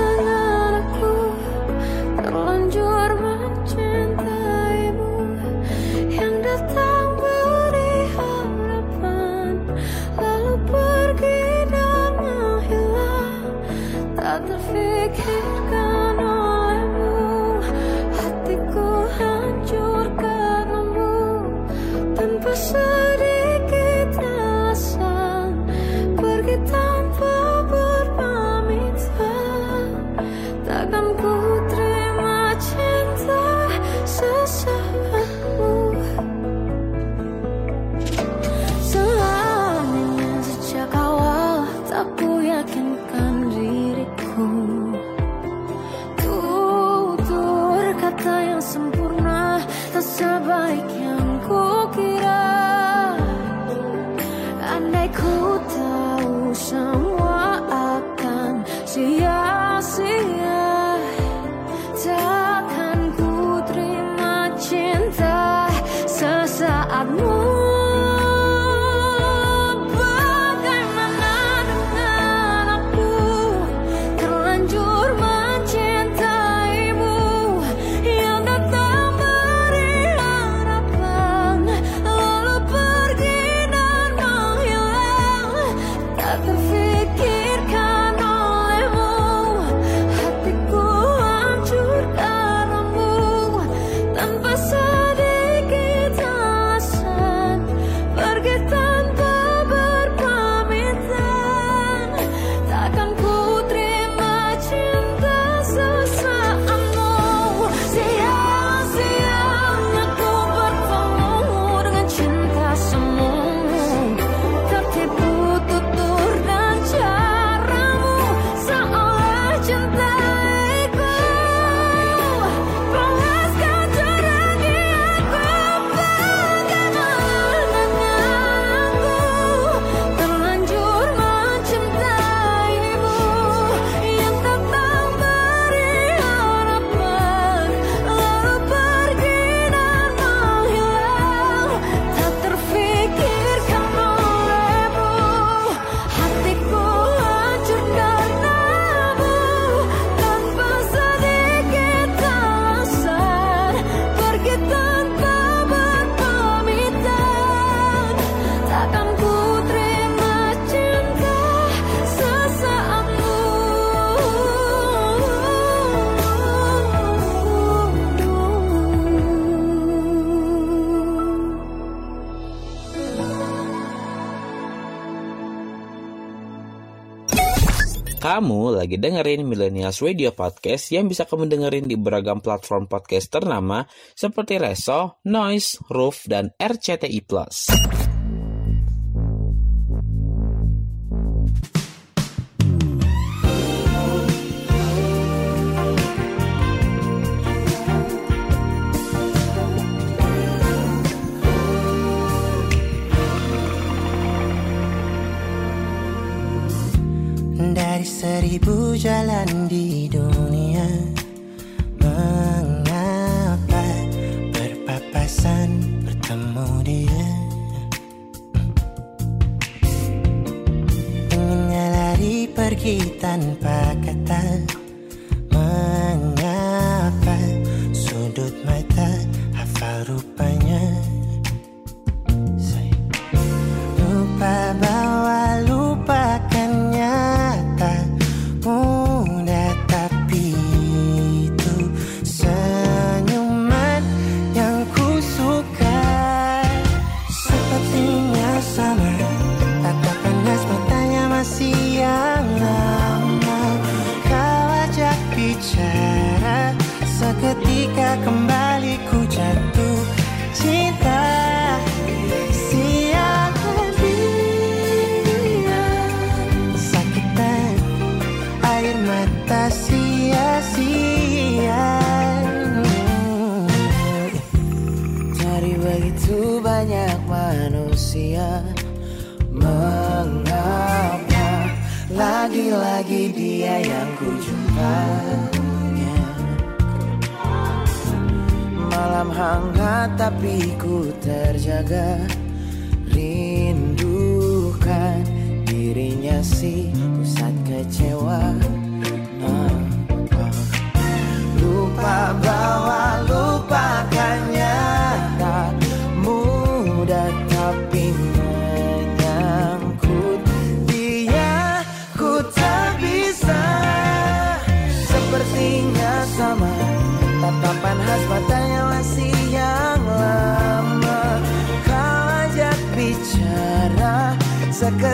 lagi dengerin Millennials Radio Podcast yang bisa kamu dengerin di beragam platform podcast ternama seperti Reso, Noise, Roof, dan RCTI+.
Seribu jalan di dunia. Mengapa berpapasan bertemu dia? Pengennya lari pergi tanpa kata
Malam hangat tapi ku terjaga Rindukan dirinya si pusat kecewa Ah, ah. Lupa bahwa lupakannya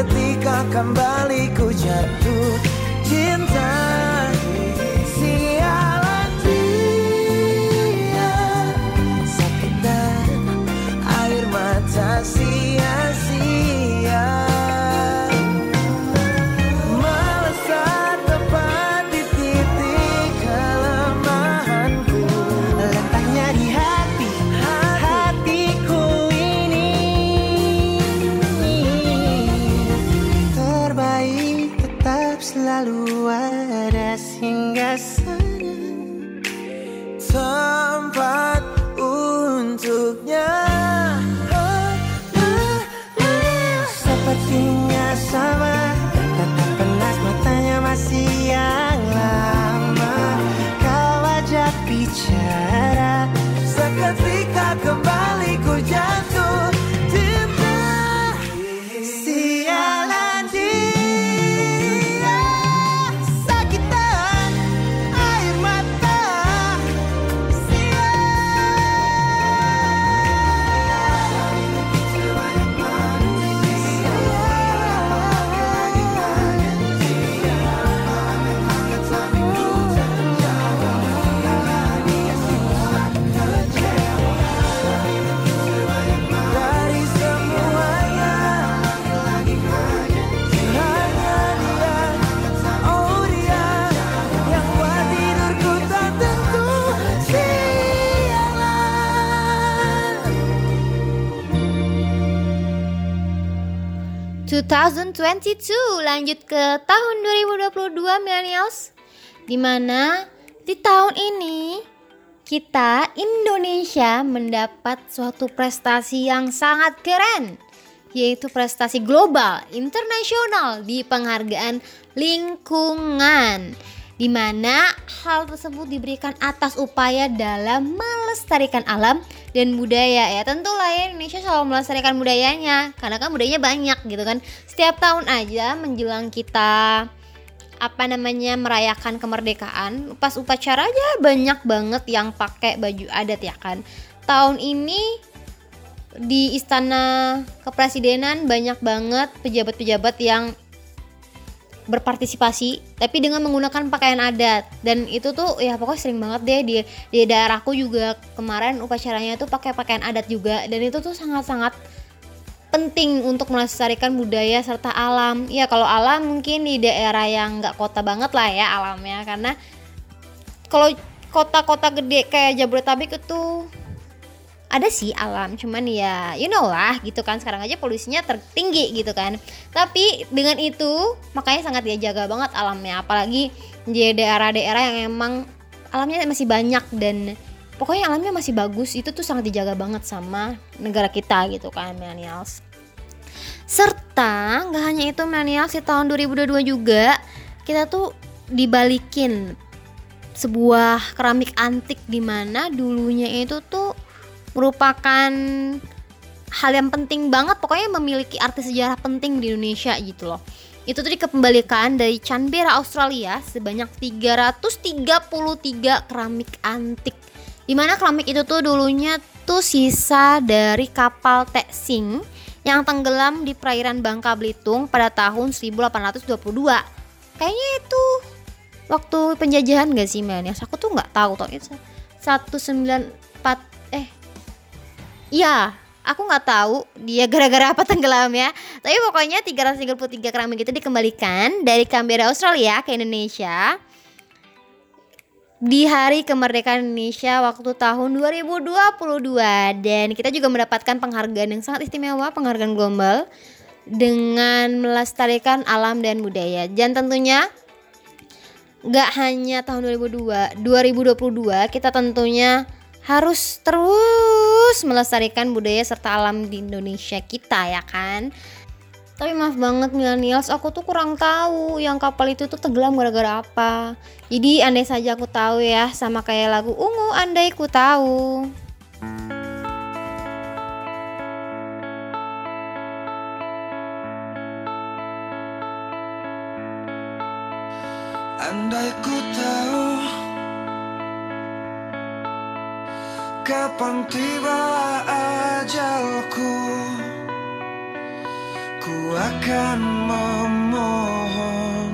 seketika kembali
2022 lanjut ke tahun 2022 millennials. Di mana di tahun ini kita Indonesia mendapat suatu prestasi yang sangat keren yaitu prestasi global internasional di penghargaan lingkungan. Di mana hal tersebut diberikan atas upaya dalam melestarikan alam dan budaya ya. Tentu lah ya Indonesia selalu melestarikan budayanya karena kan budayanya banyak gitu kan. Setiap tahun aja menjelang kita apa namanya merayakan kemerdekaan pas upacara aja banyak banget yang pakai baju adat ya kan. Tahun ini di istana kepresidenan banyak banget pejabat-pejabat yang berpartisipasi tapi dengan menggunakan pakaian adat. Dan itu tuh ya pokoknya sering banget deh di di daerahku juga kemarin upacaranya tuh pakai pakaian adat juga. Dan itu tuh sangat-sangat penting untuk melestarikan budaya serta alam. Ya kalau alam mungkin di daerah yang nggak kota banget lah ya alamnya. Karena kalau kota-kota gede kayak Jabodetabek itu ada sih alam cuman ya you know lah gitu kan. Sekarang aja polusinya tertinggi gitu kan. Tapi dengan itu makanya sangat dia jaga banget alamnya. Apalagi di daerah-daerah yang emang alamnya masih banyak dan pokoknya alamnya masih bagus itu tuh sangat dijaga banget sama negara kita gitu kan millennials. Serta nggak hanya itu millennials di tahun 2022 juga kita tuh dibalikin sebuah keramik antik di mana dulunya itu tuh merupakan hal yang penting banget pokoknya memiliki arti sejarah penting di Indonesia gitu loh. Itu tuh dikembalikan dari Canberra Australia sebanyak 333 keramik antik. Di mana keramik itu tuh dulunya tuh sisa dari kapal Texing yang tenggelam di perairan Bangka Belitung pada tahun 1822 kayaknya itu waktu penjajahan gak sih men ya aku tuh nggak tahu toh itu 194 eh Iya, aku nggak tahu dia gara-gara apa tenggelam ya. Tapi pokoknya 333 keramik itu dikembalikan dari Canberra Australia ke Indonesia di hari kemerdekaan Indonesia waktu tahun 2022 dan kita juga mendapatkan penghargaan yang sangat istimewa, penghargaan global dengan melestarikan alam dan budaya. Dan tentunya nggak hanya tahun 2002, 2022 kita tentunya harus terus melestarikan budaya serta alam di Indonesia kita ya kan. Tapi maaf banget millennials, aku tuh kurang tahu yang kapal itu tuh tenggelam gara-gara apa. Jadi andai saja aku tahu ya, sama kayak lagu Ungu andai ku tahu.
Andai ku tahu Kapan tiba ajalku? Ku akan memohon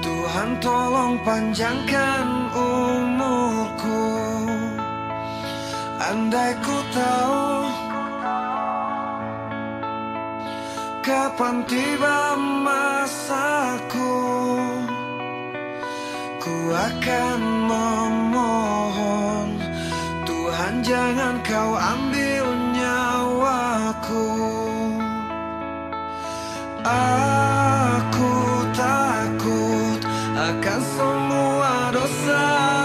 Tuhan tolong panjangkan umurku. Andai ku tahu Kapan tiba masaku Ku akan memohon Tuhan jangan kau ambil nyawaku. Aku takut akan semua dosa-dosaku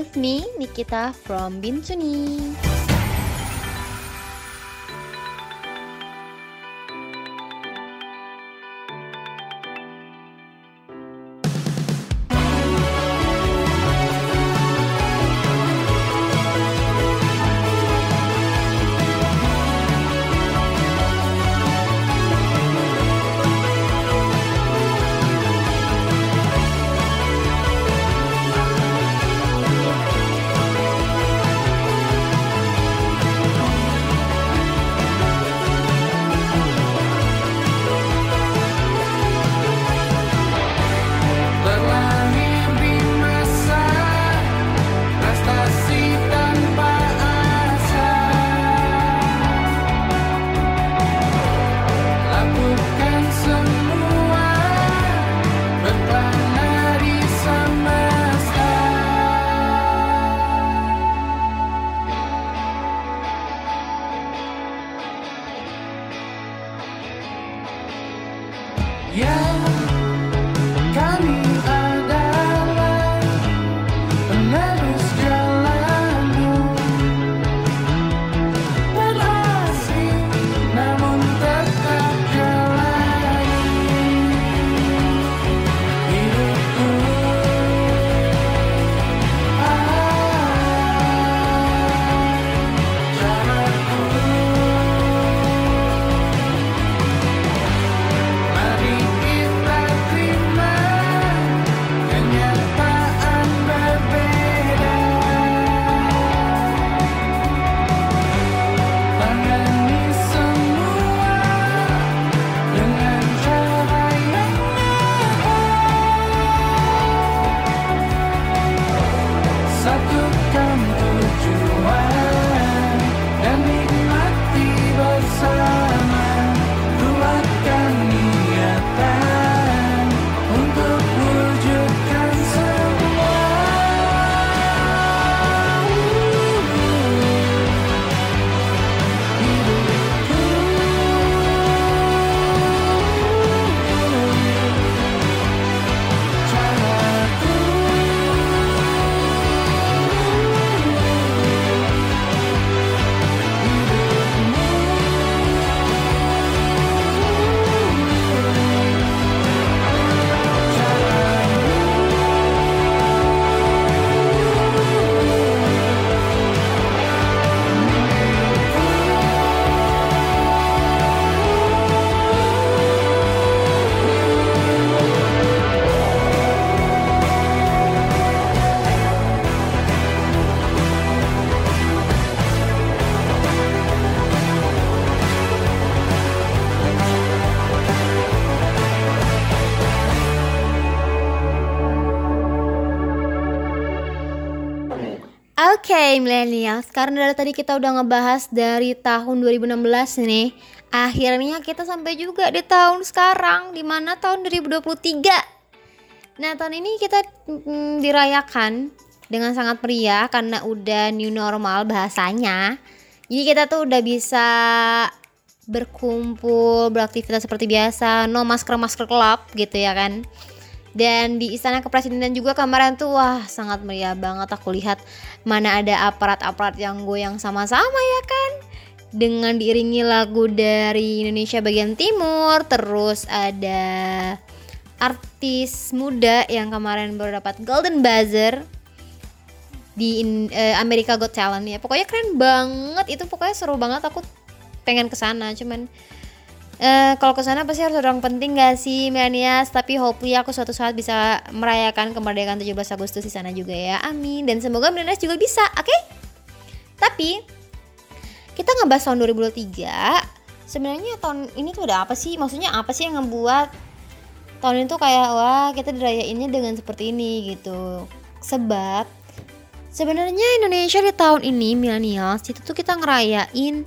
with me, Nikita from Bintuni. Oke, millennials, karena dari tadi kita udah ngebahas dari tahun 2016 nih, akhirnya kita sampai juga di tahun sekarang, di mana tahun 2023. Nah, tahun ini kita mm, dirayakan dengan sangat meriah karena udah new normal bahasanya. Jadi kita tuh udah bisa berkumpul, beraktivitas seperti biasa, no masker-masker club gitu ya kan. Dan di Istana Kepresidenan juga kemarin tuh wah sangat meriah banget. Aku lihat mana ada aparat-aparat yang goyang sama-sama ya kan? Dengan diiringi lagu dari Indonesia bagian timur terus ada artis muda yang kemarin baru dapat Golden Buzzer di eh, America Got Talent ya. Pokoknya keren banget. Itu pokoknya seru banget. Aku pengen ke sana cuman eh kalau ke sana pasti harus ada orang penting gak sih Milenias tapi hopefully aku suatu saat bisa merayakan kemerdekaan 17 Agustus di sana juga ya. Amin. Dan semoga Milenias juga bisa oke? Tapi kita ngebahas tahun 2023 sebenarnya tahun ini tuh ada apa sih? Maksudnya apa sih yang ngebuat tahun itu kayak wah kita dirayainnya dengan seperti ini gitu. Sebab sebenarnya Indonesia di tahun ini millennials itu tuh kita ngerayain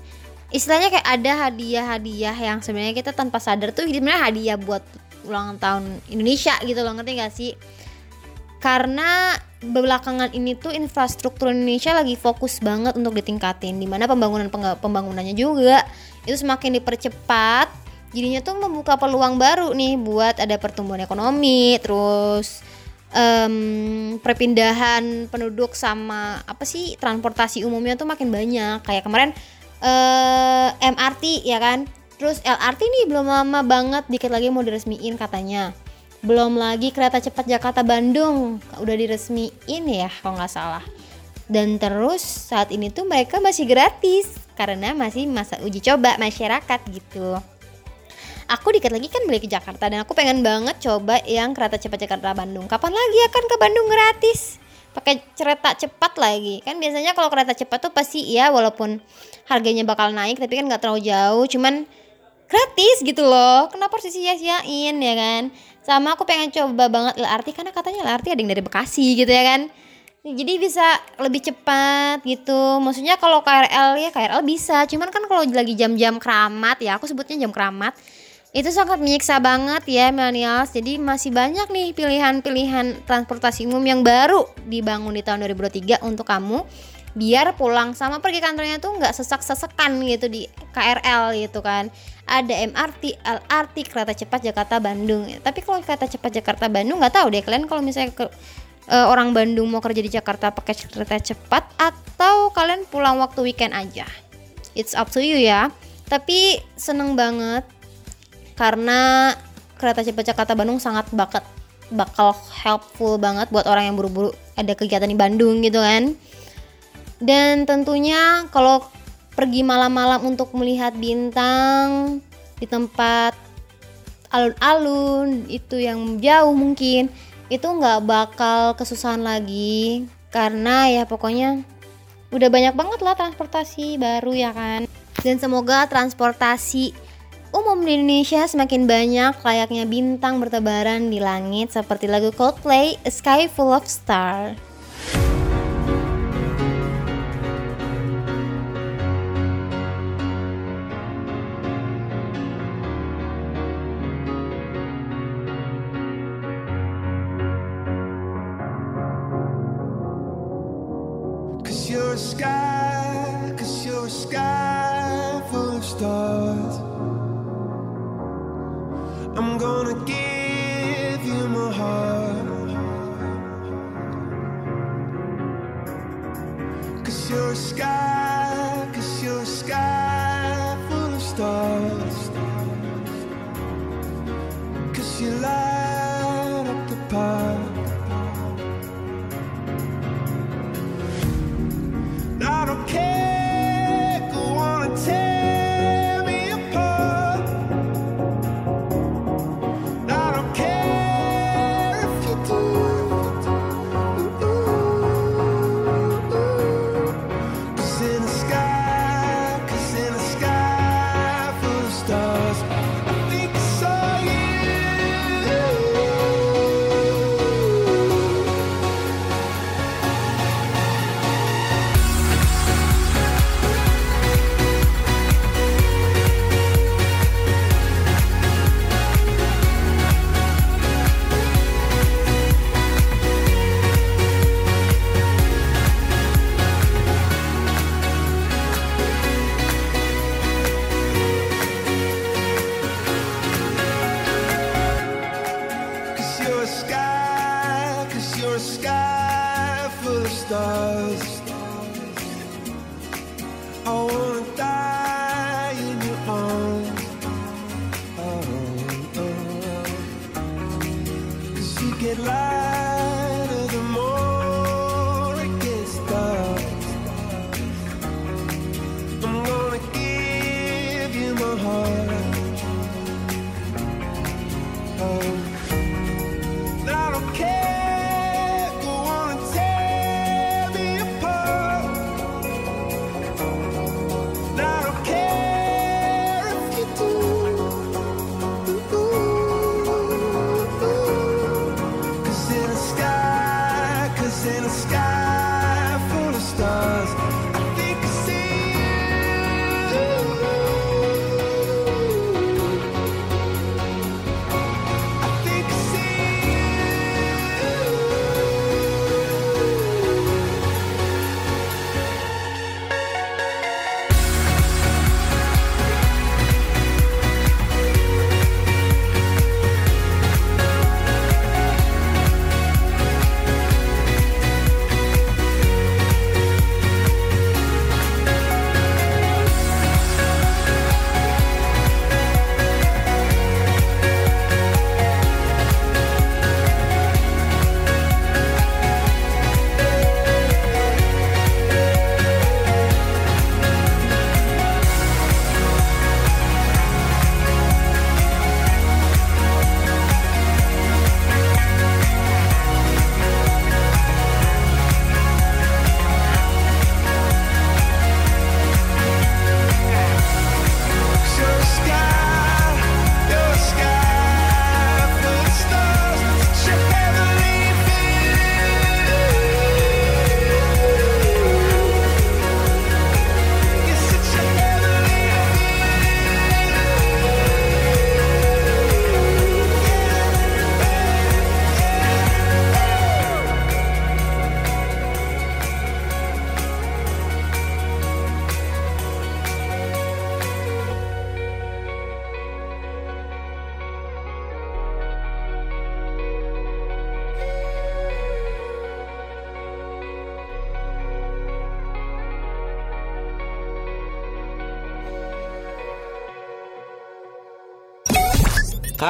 istilahnya kayak ada hadiah-hadiah yang sebenarnya kita tanpa sadar tuh sebenarnya hadiah buat ulang tahun Indonesia gitu loh ngerti gak sih? Karena belakangan ini tuh infrastruktur Indonesia lagi fokus banget untuk ditingkatin di mana pembangunan pembangunannya juga itu semakin dipercepat jadinya tuh membuka peluang baru nih buat ada pertumbuhan ekonomi terus em, perpindahan penduduk sama apa sih transportasi umumnya tuh makin banyak. Kayak kemarin eh MRT ya kan? Terus LRT nih belum lama banget dikit lagi mau diresmiin katanya. Belum lagi kereta cepat Jakarta Bandung udah diresmiin ya kalau nggak salah. Dan terus saat ini tuh mereka masih gratis karena masih masa uji coba masyarakat gitu. Aku dikit lagi kan balik ke Jakarta dan aku pengen banget coba yang kereta cepat Jakarta Bandung. Kapan lagi akan ke Bandung gratis pakai kereta cepat lagi. Kan biasanya kalau kereta cepat tuh pasti ya walaupun harganya bakal naik tapi kan nggak terlalu jauh. Cuman gratis gitu loh. Kenapa harus sia-siain ya kan? Sama aku pengen coba banget LRT karena katanya LRT ada yang dari Bekasi gitu ya kan? Jadi bisa lebih cepat gitu. Maksudnya kalau KRL ya KRL bisa. Cuman kan kalau lagi jam-jam keramat ya aku sebutnya jam keramat itu sangat menyiksa banget ya millennials. Jadi masih banyak nih pilihan-pilihan transportasi umum yang baru dibangun di tahun 2023 untuk kamu. Biar pulang sama pergi kantornya tuh nggak sesak-sesekan gitu di KRL gitu kan. Ada MRT, LRT, kereta cepat Jakarta Bandung tapi kalau kereta cepat Jakarta Bandung nggak tahu deh kalian kalau misalnya ke eh, orang Bandung mau kerja di Jakarta pakai kereta cepat atau kalian pulang waktu weekend aja. It's up to you ya. Tapi seneng banget karena kereta cepat Jakarta Bandung sangat bakat bakal helpful banget buat orang yang buru-buru ada kegiatan di Bandung gitu kan. Dan tentunya kalau pergi malam-malam untuk melihat bintang di tempat alun-alun itu yang jauh mungkin itu nggak bakal kesusahan lagi. Karena ya pokoknya udah banyak banget lah transportasi baru ya kan. Dan semoga transportasi umum di Indonesia semakin banyak layaknya bintang bertebaran di langit seperti lagu Coldplay A Sky Full of Stars.
Cause you're a sky, cause you're a sky full of stars. I'm gonna give you my heart. Cause you're a sky, cause you're a sky full of stars. Cause you light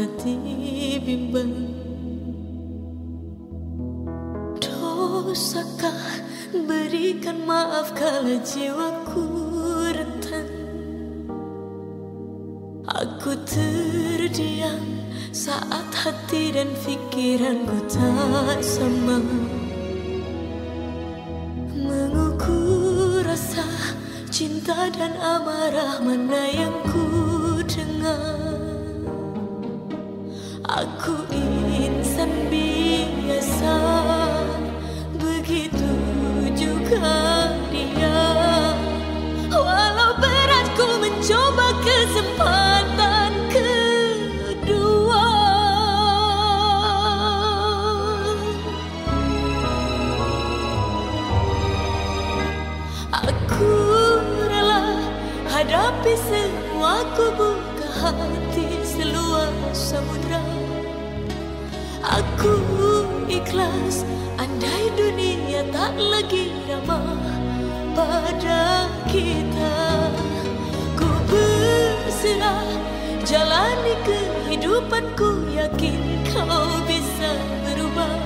Hati bimbang. Dosakah berikan maaf kala jiwaku rentan? Aku terdiam saat hati dan pikiranku tak sama. Mengukur rasa cinta dan amarah mana yang kita. Ku berserah jalani kehidupanku. Yakin kau bisa berubah.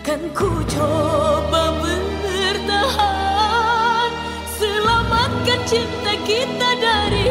Kan ku coba bertahan Selamatkan cinta kita dari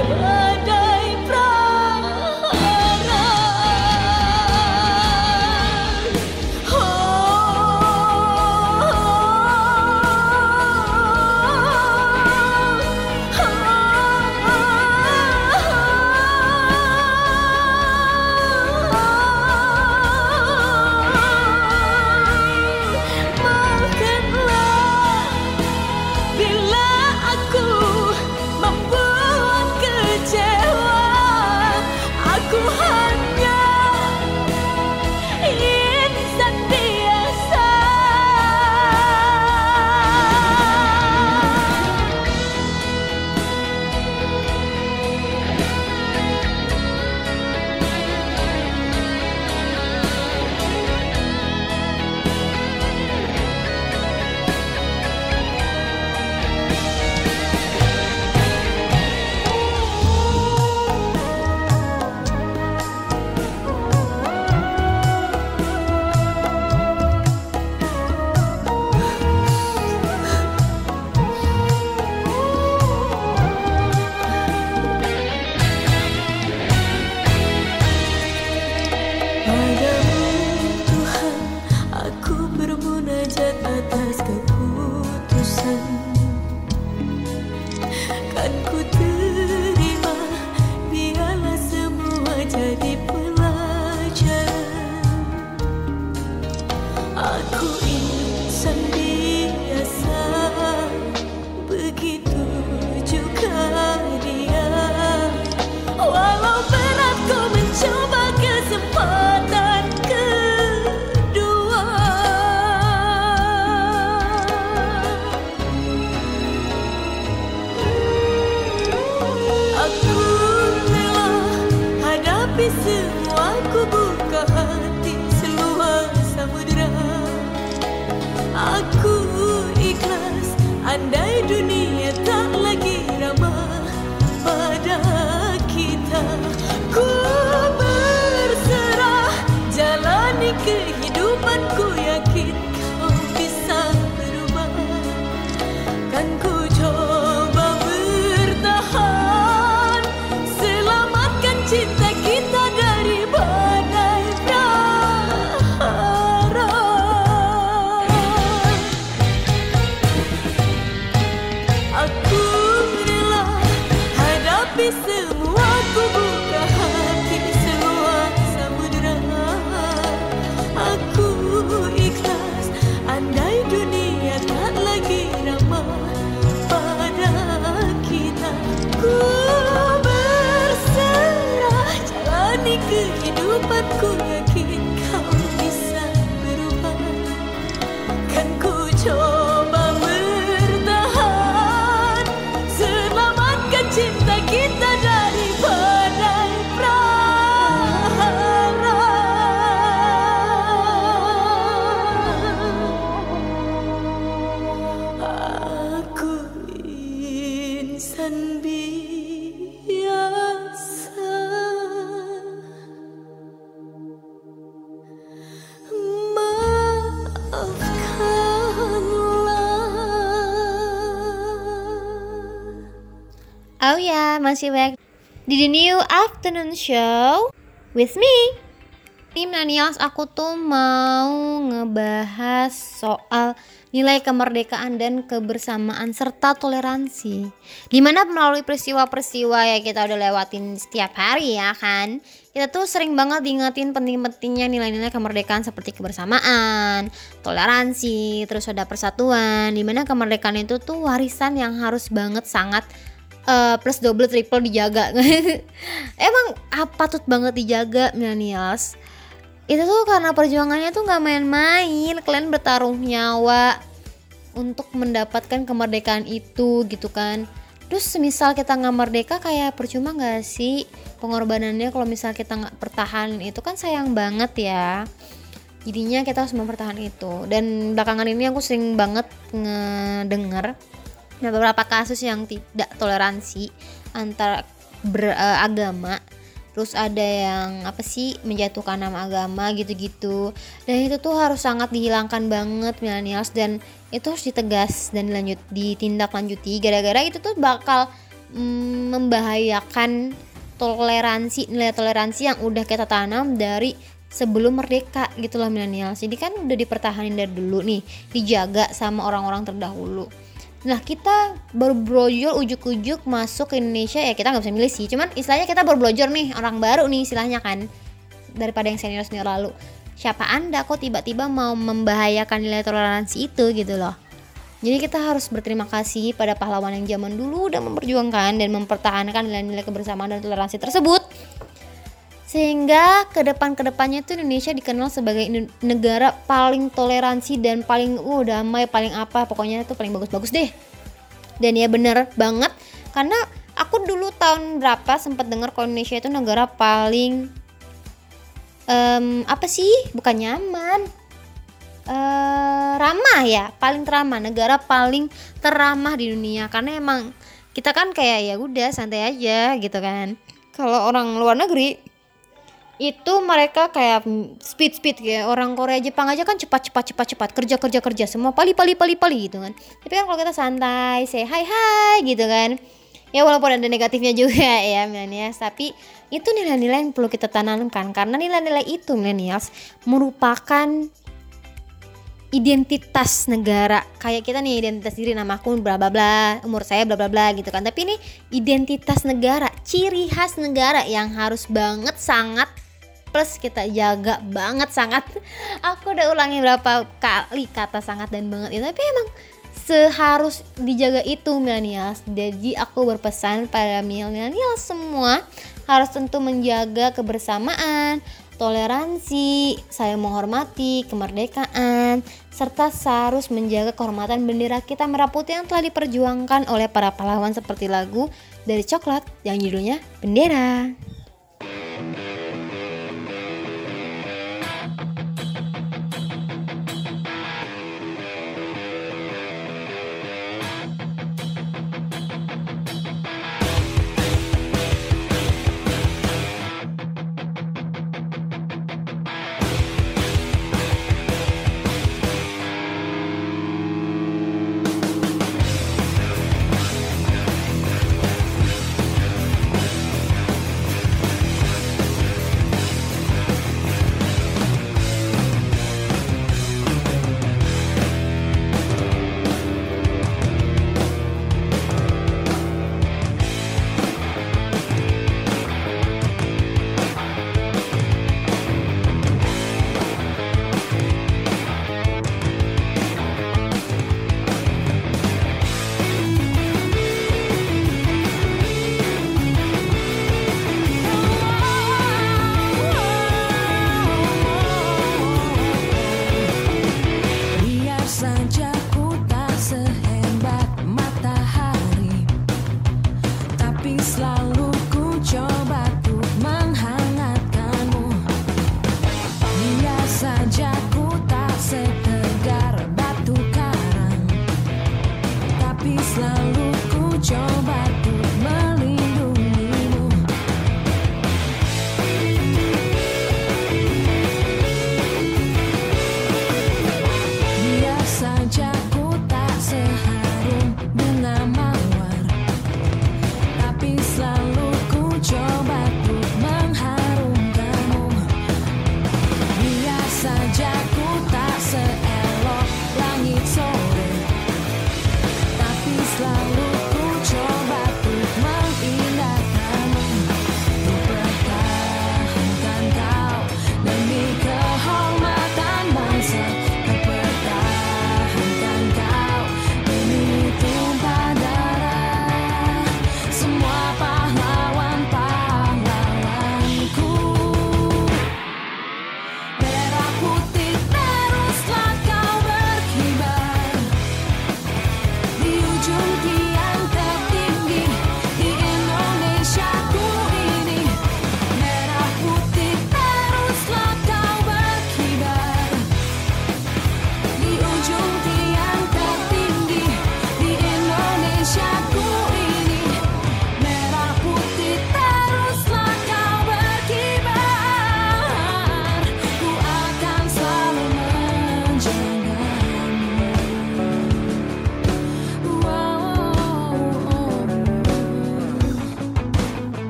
back di The New Afternoon Show with me. Tim Nanials aku tuh mau ngebahas soal nilai kemerdekaan dan kebersamaan serta toleransi. Di mana melalui peristiwa-peristiwa ya kita udah lewatin setiap hari ya kan. Kita tuh sering banget diingetin penting-pentingnya nilai-nilai kemerdekaan seperti kebersamaan, toleransi, terus ada persatuan. Di mana kemerdekaan itu tuh warisan yang harus banget sangat eh, plus double triple dijaga. Emang apa tuh banget dijaga millennials? itu tuh karena perjuangannya tuh nggak main-main. Kalian bertaruh nyawa untuk mendapatkan kemerdekaan itu gitu kan. Terus semisal kita nggak merdeka kayak percuma nggak sih pengorbanannya? Kalau misal kita nggak pertahanin itu kan sayang banget ya. Jadinya kita harus mempertahankan itu. Dan belakangan ini aku sering banget ngedenger ada beberapa kasus yang tidak toleransi antar beragama terus ada yang apa sih menjatuhkan nama agama gitu-gitu. Dan itu tuh harus sangat dihilangkan banget millennials dan itu harus ditegas dan lanjut ditindaklanjuti gara-gara itu tuh bakal mm, membahayakan toleransi nilai toleransi yang udah kita tanam dari sebelum merdeka gitu loh millennials. Jadi kan udah dipertahanin dari dulu nih dijaga sama orang-orang terdahulu Nah kita baru brojol ujuk-ujuk masuk ke Indonesia ya kita nggak bisa milih sih. Cuman istilahnya kita baru brojol nih orang baru nih istilahnya kan Daripada yang senior-senior lalu. Siapa anda kok tiba-tiba mau membahayakan nilai toleransi itu gitu loh? Jadi kita harus berterima kasih pada pahlawan yang zaman dulu udah memperjuangkan dan mempertahankan nilai-nilai kebersamaan dan toleransi tersebut sehingga ke depan ke depannya tuh Indonesia dikenal sebagai negara paling toleransi dan paling uh damai paling apa pokoknya tuh paling bagus-bagus deh. Dan ya bener banget karena aku dulu tahun berapa sempat dengar kalau Indonesia itu negara paling em, apa sih? Bukan nyaman. Eh ramah ya paling teramah negara paling teramah di dunia. Karena emang kita kan kayak ya udah santai aja gitu kan. Kalau orang luar negeri itu mereka kayak speed speed kayak orang Korea Jepang aja kan cepat cepat cepat cepat. Kerja kerja kerja. Semua pali pali pali pali gitu kan. Tapi kan kalau kita santai say hai hai gitu kan. Ya walaupun ada negatifnya juga ya millennials. Tapi itu nilai-nilai yang perlu kita tanamkan. Karena nilai-nilai itu millennials merupakan identitas negara. Kayak kita nih identitas diri namaku bla bla bla umur saya bla bla bla gitu kan. Tapi ini identitas negara ciri khas negara yang harus banget sangat plus kita jaga banget sangat aku udah ulangi berapa kali kata sangat dan banget itu tapi emang seharus dijaga itu millennials jadi aku berpesan pada millennials semua harus tentu menjaga kebersamaan toleransi, saling menghormati, kemerdekaan, serta harus menjaga kehormatan bendera kita merah putih yang telah diperjuangkan oleh para pahlawan seperti lagu dari coklat yang judulnya Bendera.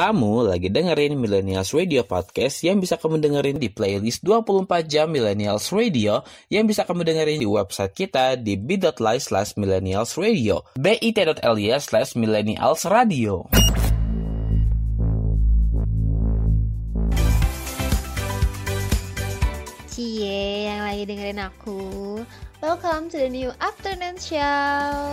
Kamu lagi dengerin Millennials Radio Podcast yang bisa kamu dengerin di playlist 24 jam Millennials Radio yang bisa kamu dengerin di website kita di bit.ly slash millennials radio bit.ly slash millennials radio.
Cie yang lagi dengerin aku. Welcome to the new afternoon show.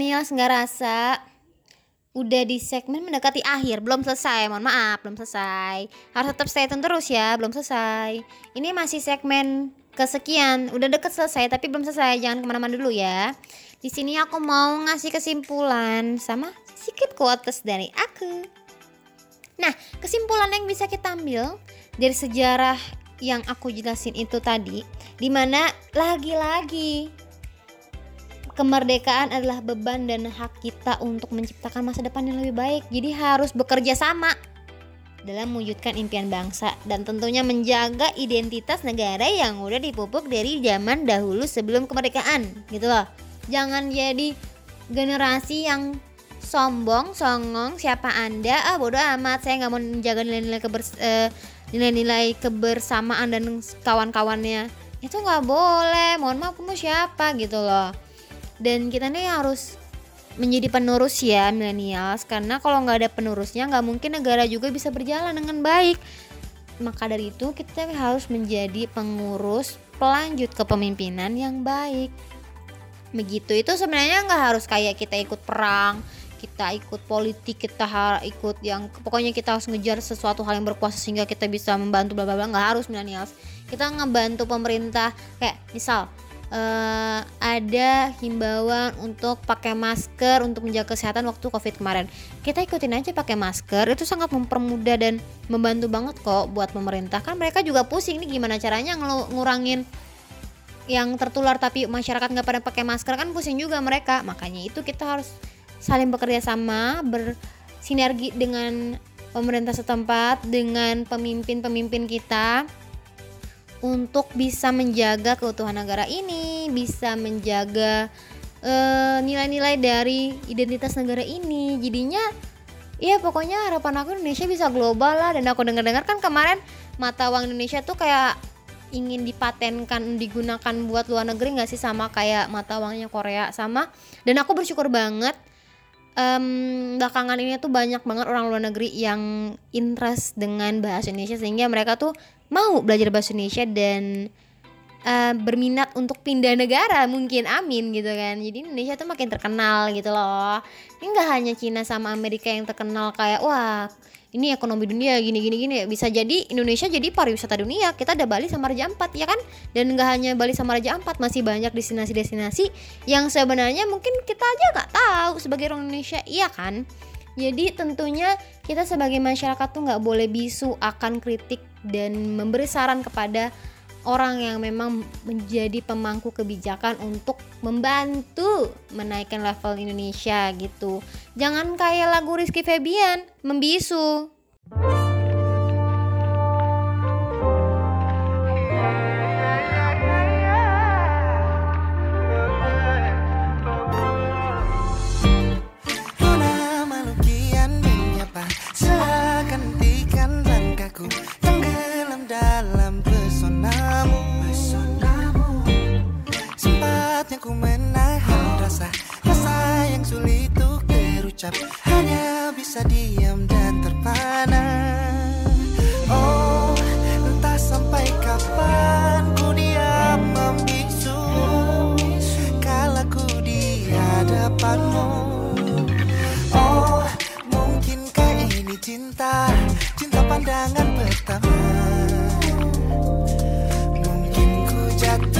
millennials nggak rasa udah di segmen mendekati akhir. Belum selesai mohon maaf belum selesai. Harus tetap stay tune terus ya belum selesai. Ini masih segmen kesekian. Udah deket selesai tapi belum selesai. Jangan ke mana-mana dulu ya. Di sini aku mau ngasih kesimpulan sama sedikit quotes dari aku. Nah kesimpulan yang bisa kita ambil dari sejarah yang aku jelasin itu tadi di mana lagi-lagi
kemerdekaan adalah beban dan hak kita untuk menciptakan masa depan yang lebih baik. Jadi harus bekerja sama dalam mewujudkan impian bangsa dan tentunya menjaga identitas negara yang udah dipupuk dari zaman dahulu sebelum kemerdekaan gitu loh. Jangan jadi generasi yang sombong, songong, siapa anda? Ah bodoh amat, saya nggak mau menjaga nilai-nilai kebers- eh, nilai-nilai kebersamaan dan kawan-kawannya. Itu nggak boleh. Mohon maaf, kamu siapa gitu loh. Dan kita nih harus menjadi penerus ya milenials karena kalau nggak ada penerusnya nggak mungkin negara juga bisa berjalan dengan baik. Maka dari itu kita harus menjadi pengurus pelanjut kepemimpinan yang baik. Begitu. Itu sebenarnya nggak harus kayak kita ikut perang kita ikut politik kita ikut yang pokoknya kita harus ngejar sesuatu hal yang berkuasa sehingga kita bisa membantu bla bla bla. Nggak harus millennials. Kita ngebantu pemerintah. Kayak misal eh, ada himbauan untuk pakai masker untuk menjaga kesehatan waktu covid kemarin. Kita ikutin aja pakai masker itu sangat mempermudah dan membantu banget kok buat pemerintah. Kan mereka juga pusing nih gimana caranya ngelu- ngurangin yang tertular tapi masyarakat nggak pada pakai masker kan pusing juga mereka. Makanya itu kita harus saling bekerja sama bersinergi dengan pemerintah setempat dengan pemimpin-pemimpin kita untuk bisa menjaga keutuhan negara ini bisa menjaga eh, nilai-nilai dari identitas negara ini. Jadinya ya pokoknya harapan aku Indonesia bisa global lah. Dan aku dengar-dengar kan kemarin mata uang Indonesia tuh kayak ingin dipatenkan digunakan buat luar negeri nggak sih? Sama kayak mata uangnya Korea sama. Dan aku bersyukur banget em, belakangan ini tuh banyak banget orang luar negeri yang interest dengan bahasa Indonesia sehingga mereka tuh mau belajar bahasa Indonesia dan eh, berminat untuk pindah negara mungkin amin gitu kan. Jadi Indonesia tuh makin terkenal gitu loh. Ini nggak hanya Cina sama Amerika yang terkenal kayak wah ini ekonomi dunia gini gini gini. Bisa jadi Indonesia jadi pariwisata dunia. Kita ada Bali sama Raja Ampat ya kan? Dan nggak hanya Bali sama Raja Ampat masih banyak destinasi-destinasi yang sebenarnya mungkin kita aja nggak tahu sebagai orang Indonesia iya kan? Jadi tentunya kita sebagai masyarakat tuh nggak boleh bisu akan kritik dan memberi saran kepada orang yang memang menjadi pemangku kebijakan untuk membantu menaikkan level Indonesia gitu. Jangan kayak lagu Rizky Febian membisu.
Ku menahan rasa Rasa yang sulit untuk terucap. Hanya bisa diam dan terpana. Oh, entah sampai kapan ku diam membisu. Kala ku di hadapanmu. Oh, mungkinkah ini cinta? Cinta pandangan pertama. Mungkin ku jatuh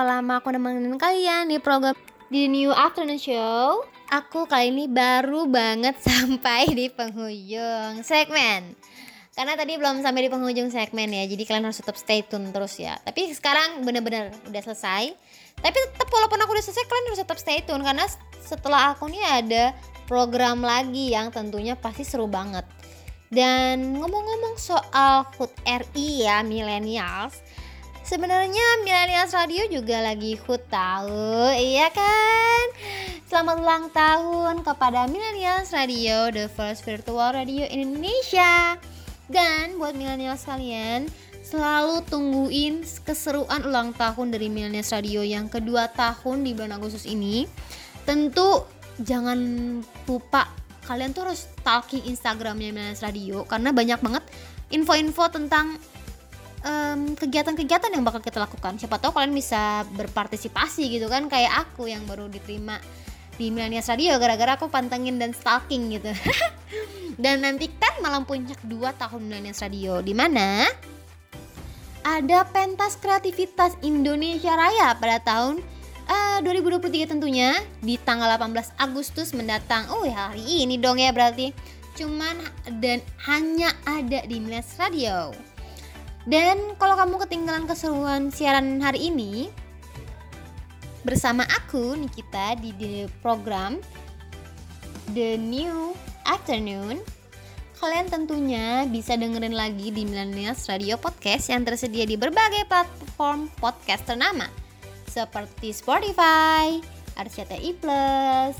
berapa lama aku nemenin kalian di program di New Afternoon Show? Aku kali ini baru banget sampai di penghujung segmen. Karena tadi belum sampai di penghujung segmen ya Jadi kalian harus tetap stay tune terus ya. Tapi sekarang bener-bener udah selesai. Tapi tetap walaupun aku udah selesai kalian harus tetap stay tune Karena setelah aku nih ada program lagi yang tentunya pasti seru banget. Dan ngomong-ngomong soal HUT RI ya millennials Sebenarnya Millennials Radio juga lagi HUT tahu, iya kan? Selamat ulang tahun kepada Millennials Radio, the first virtual radio in Indonesia. Dan buat millennials kalian, selalu tungguin keseruan ulang tahun dari Millennials Radio yang kedua tahun di bulan Agustus ini. Tentu jangan lupa kalian tuh harus stalking Instagramnya Millennials Radio karena banyak banget info-info tentang em, kegiatan-kegiatan yang bakal kita lakukan. Siapa tahu kalian bisa berpartisipasi gitu kan kayak aku yang baru diterima di Millennials Radio gara-gara aku pantengin dan stalking gitu. dan nantikan malam puncak 2 tahun Millennials Radio di mana ada pentas kreativitas Indonesia Raya pada tahun eh, 2023 tentunya di tanggal 18 Agustus mendatang. Oh ya hari ini dong ya berarti. Cuman dan hanya ada di Millennials Radio. Dan kalau kamu ketinggalan keseruan siaran hari ini bersama aku Nikita di, di program The New Afternoon Kalian tentunya bisa dengerin lagi di Millennials Radio Podcast yang tersedia di berbagai platform podcast ternama seperti Spotify, RCTI Plus,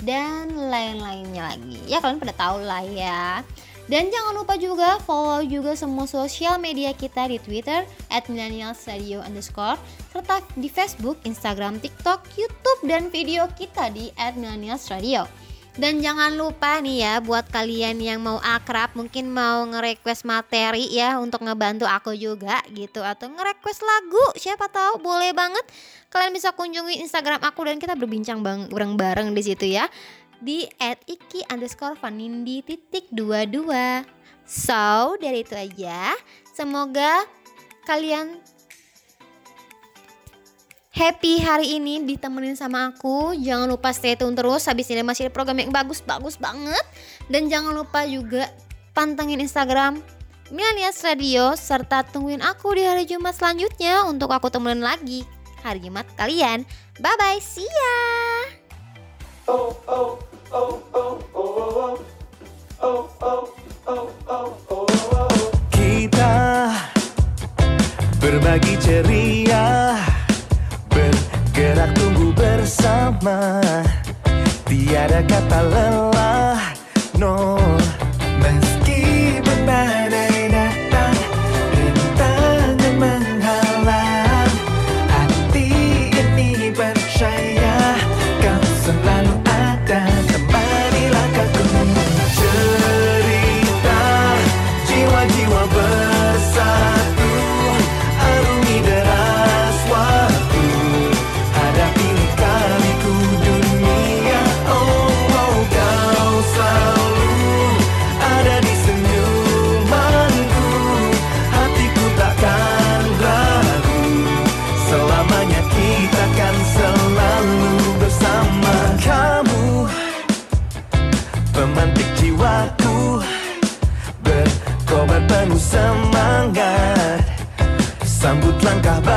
dan lain-lainnya lagi. Ya kalian pada tahu lah ya. Dan jangan lupa juga follow juga semua sosial media kita di Twitter at millennialsradio underscore serta di Facebook, Instagram, TikTok, YouTube, dan video kita di at millennialsradio. Dan jangan lupa nih ya buat kalian yang mau akrab mungkin mau nge-request materi ya untuk ngebantu aku juga gitu atau nge-request lagu siapa tahu boleh banget kalian bisa kunjungi Instagram aku dan kita berbincang bareng-bareng di situ ya di @iki underscore vanindi titik dua dua. So dari itu aja. Semoga kalian happy hari ini ditemenin sama aku. Jangan lupa stay tune terus. Habis ini masih ada program yang bagus-bagus banget. Dan jangan lupa juga pantengin Instagram Millennials Radio serta tungguin aku di hari Jumat selanjutnya untuk aku temenin lagi hari Jumat kalian. Bye bye see ya
Kita berbagi ceria Bergerak tunggu bersama. Tiada kata lelah No langkah baru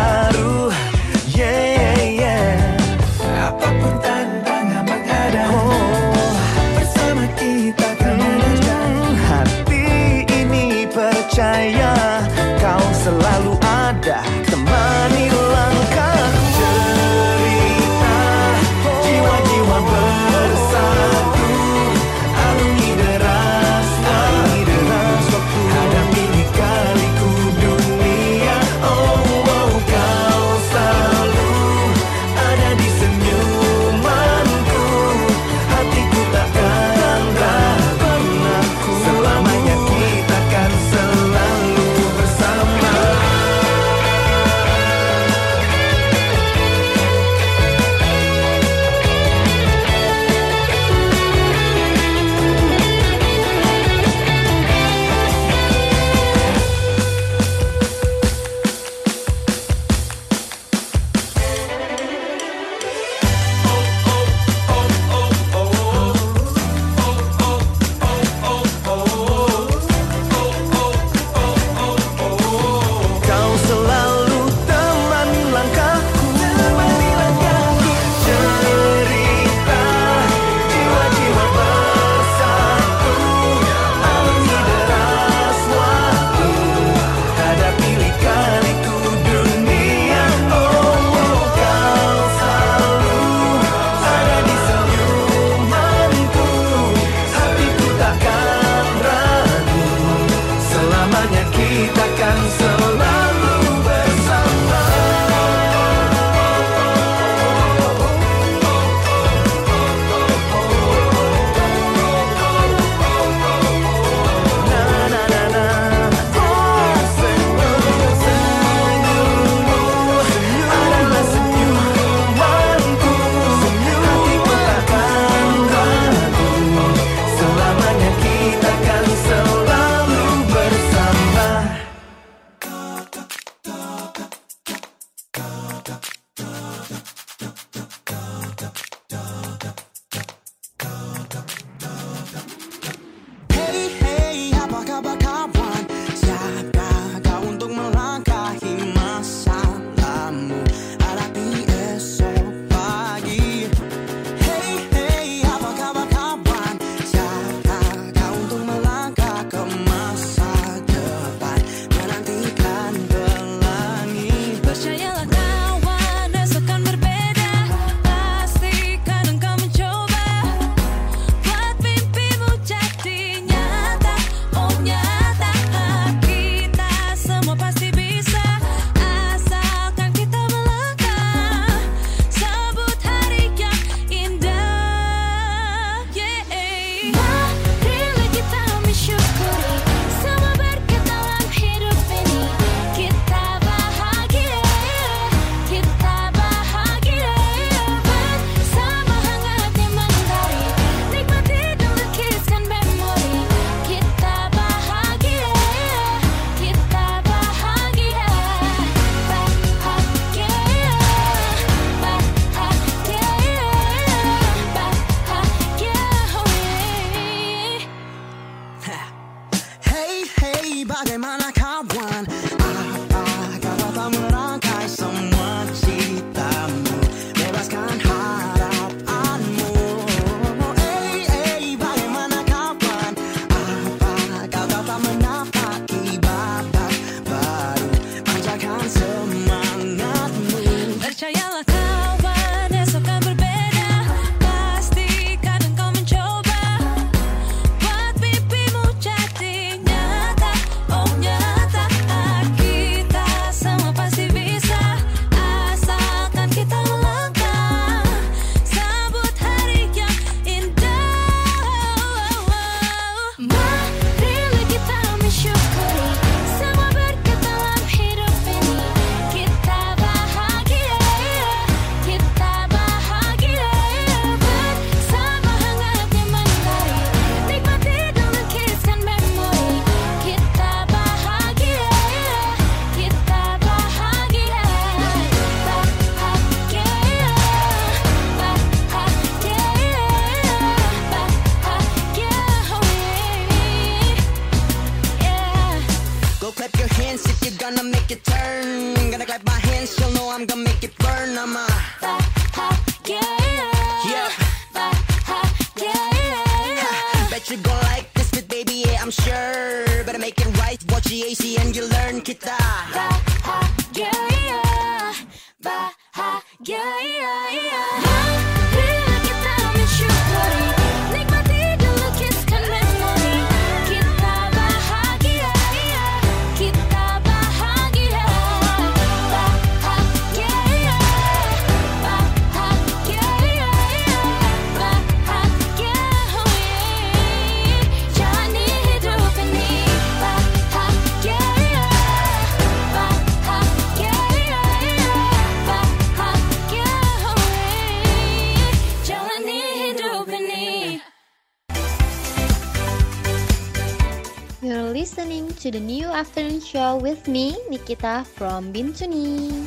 with me, Nikita from Bintuni.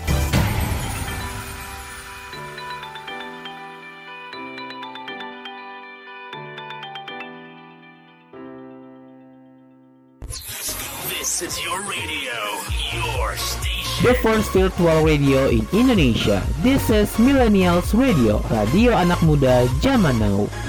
This is your radio, your station.
The first virtual radio in Indonesia. This is Millennials Radio, radio anak muda zaman now.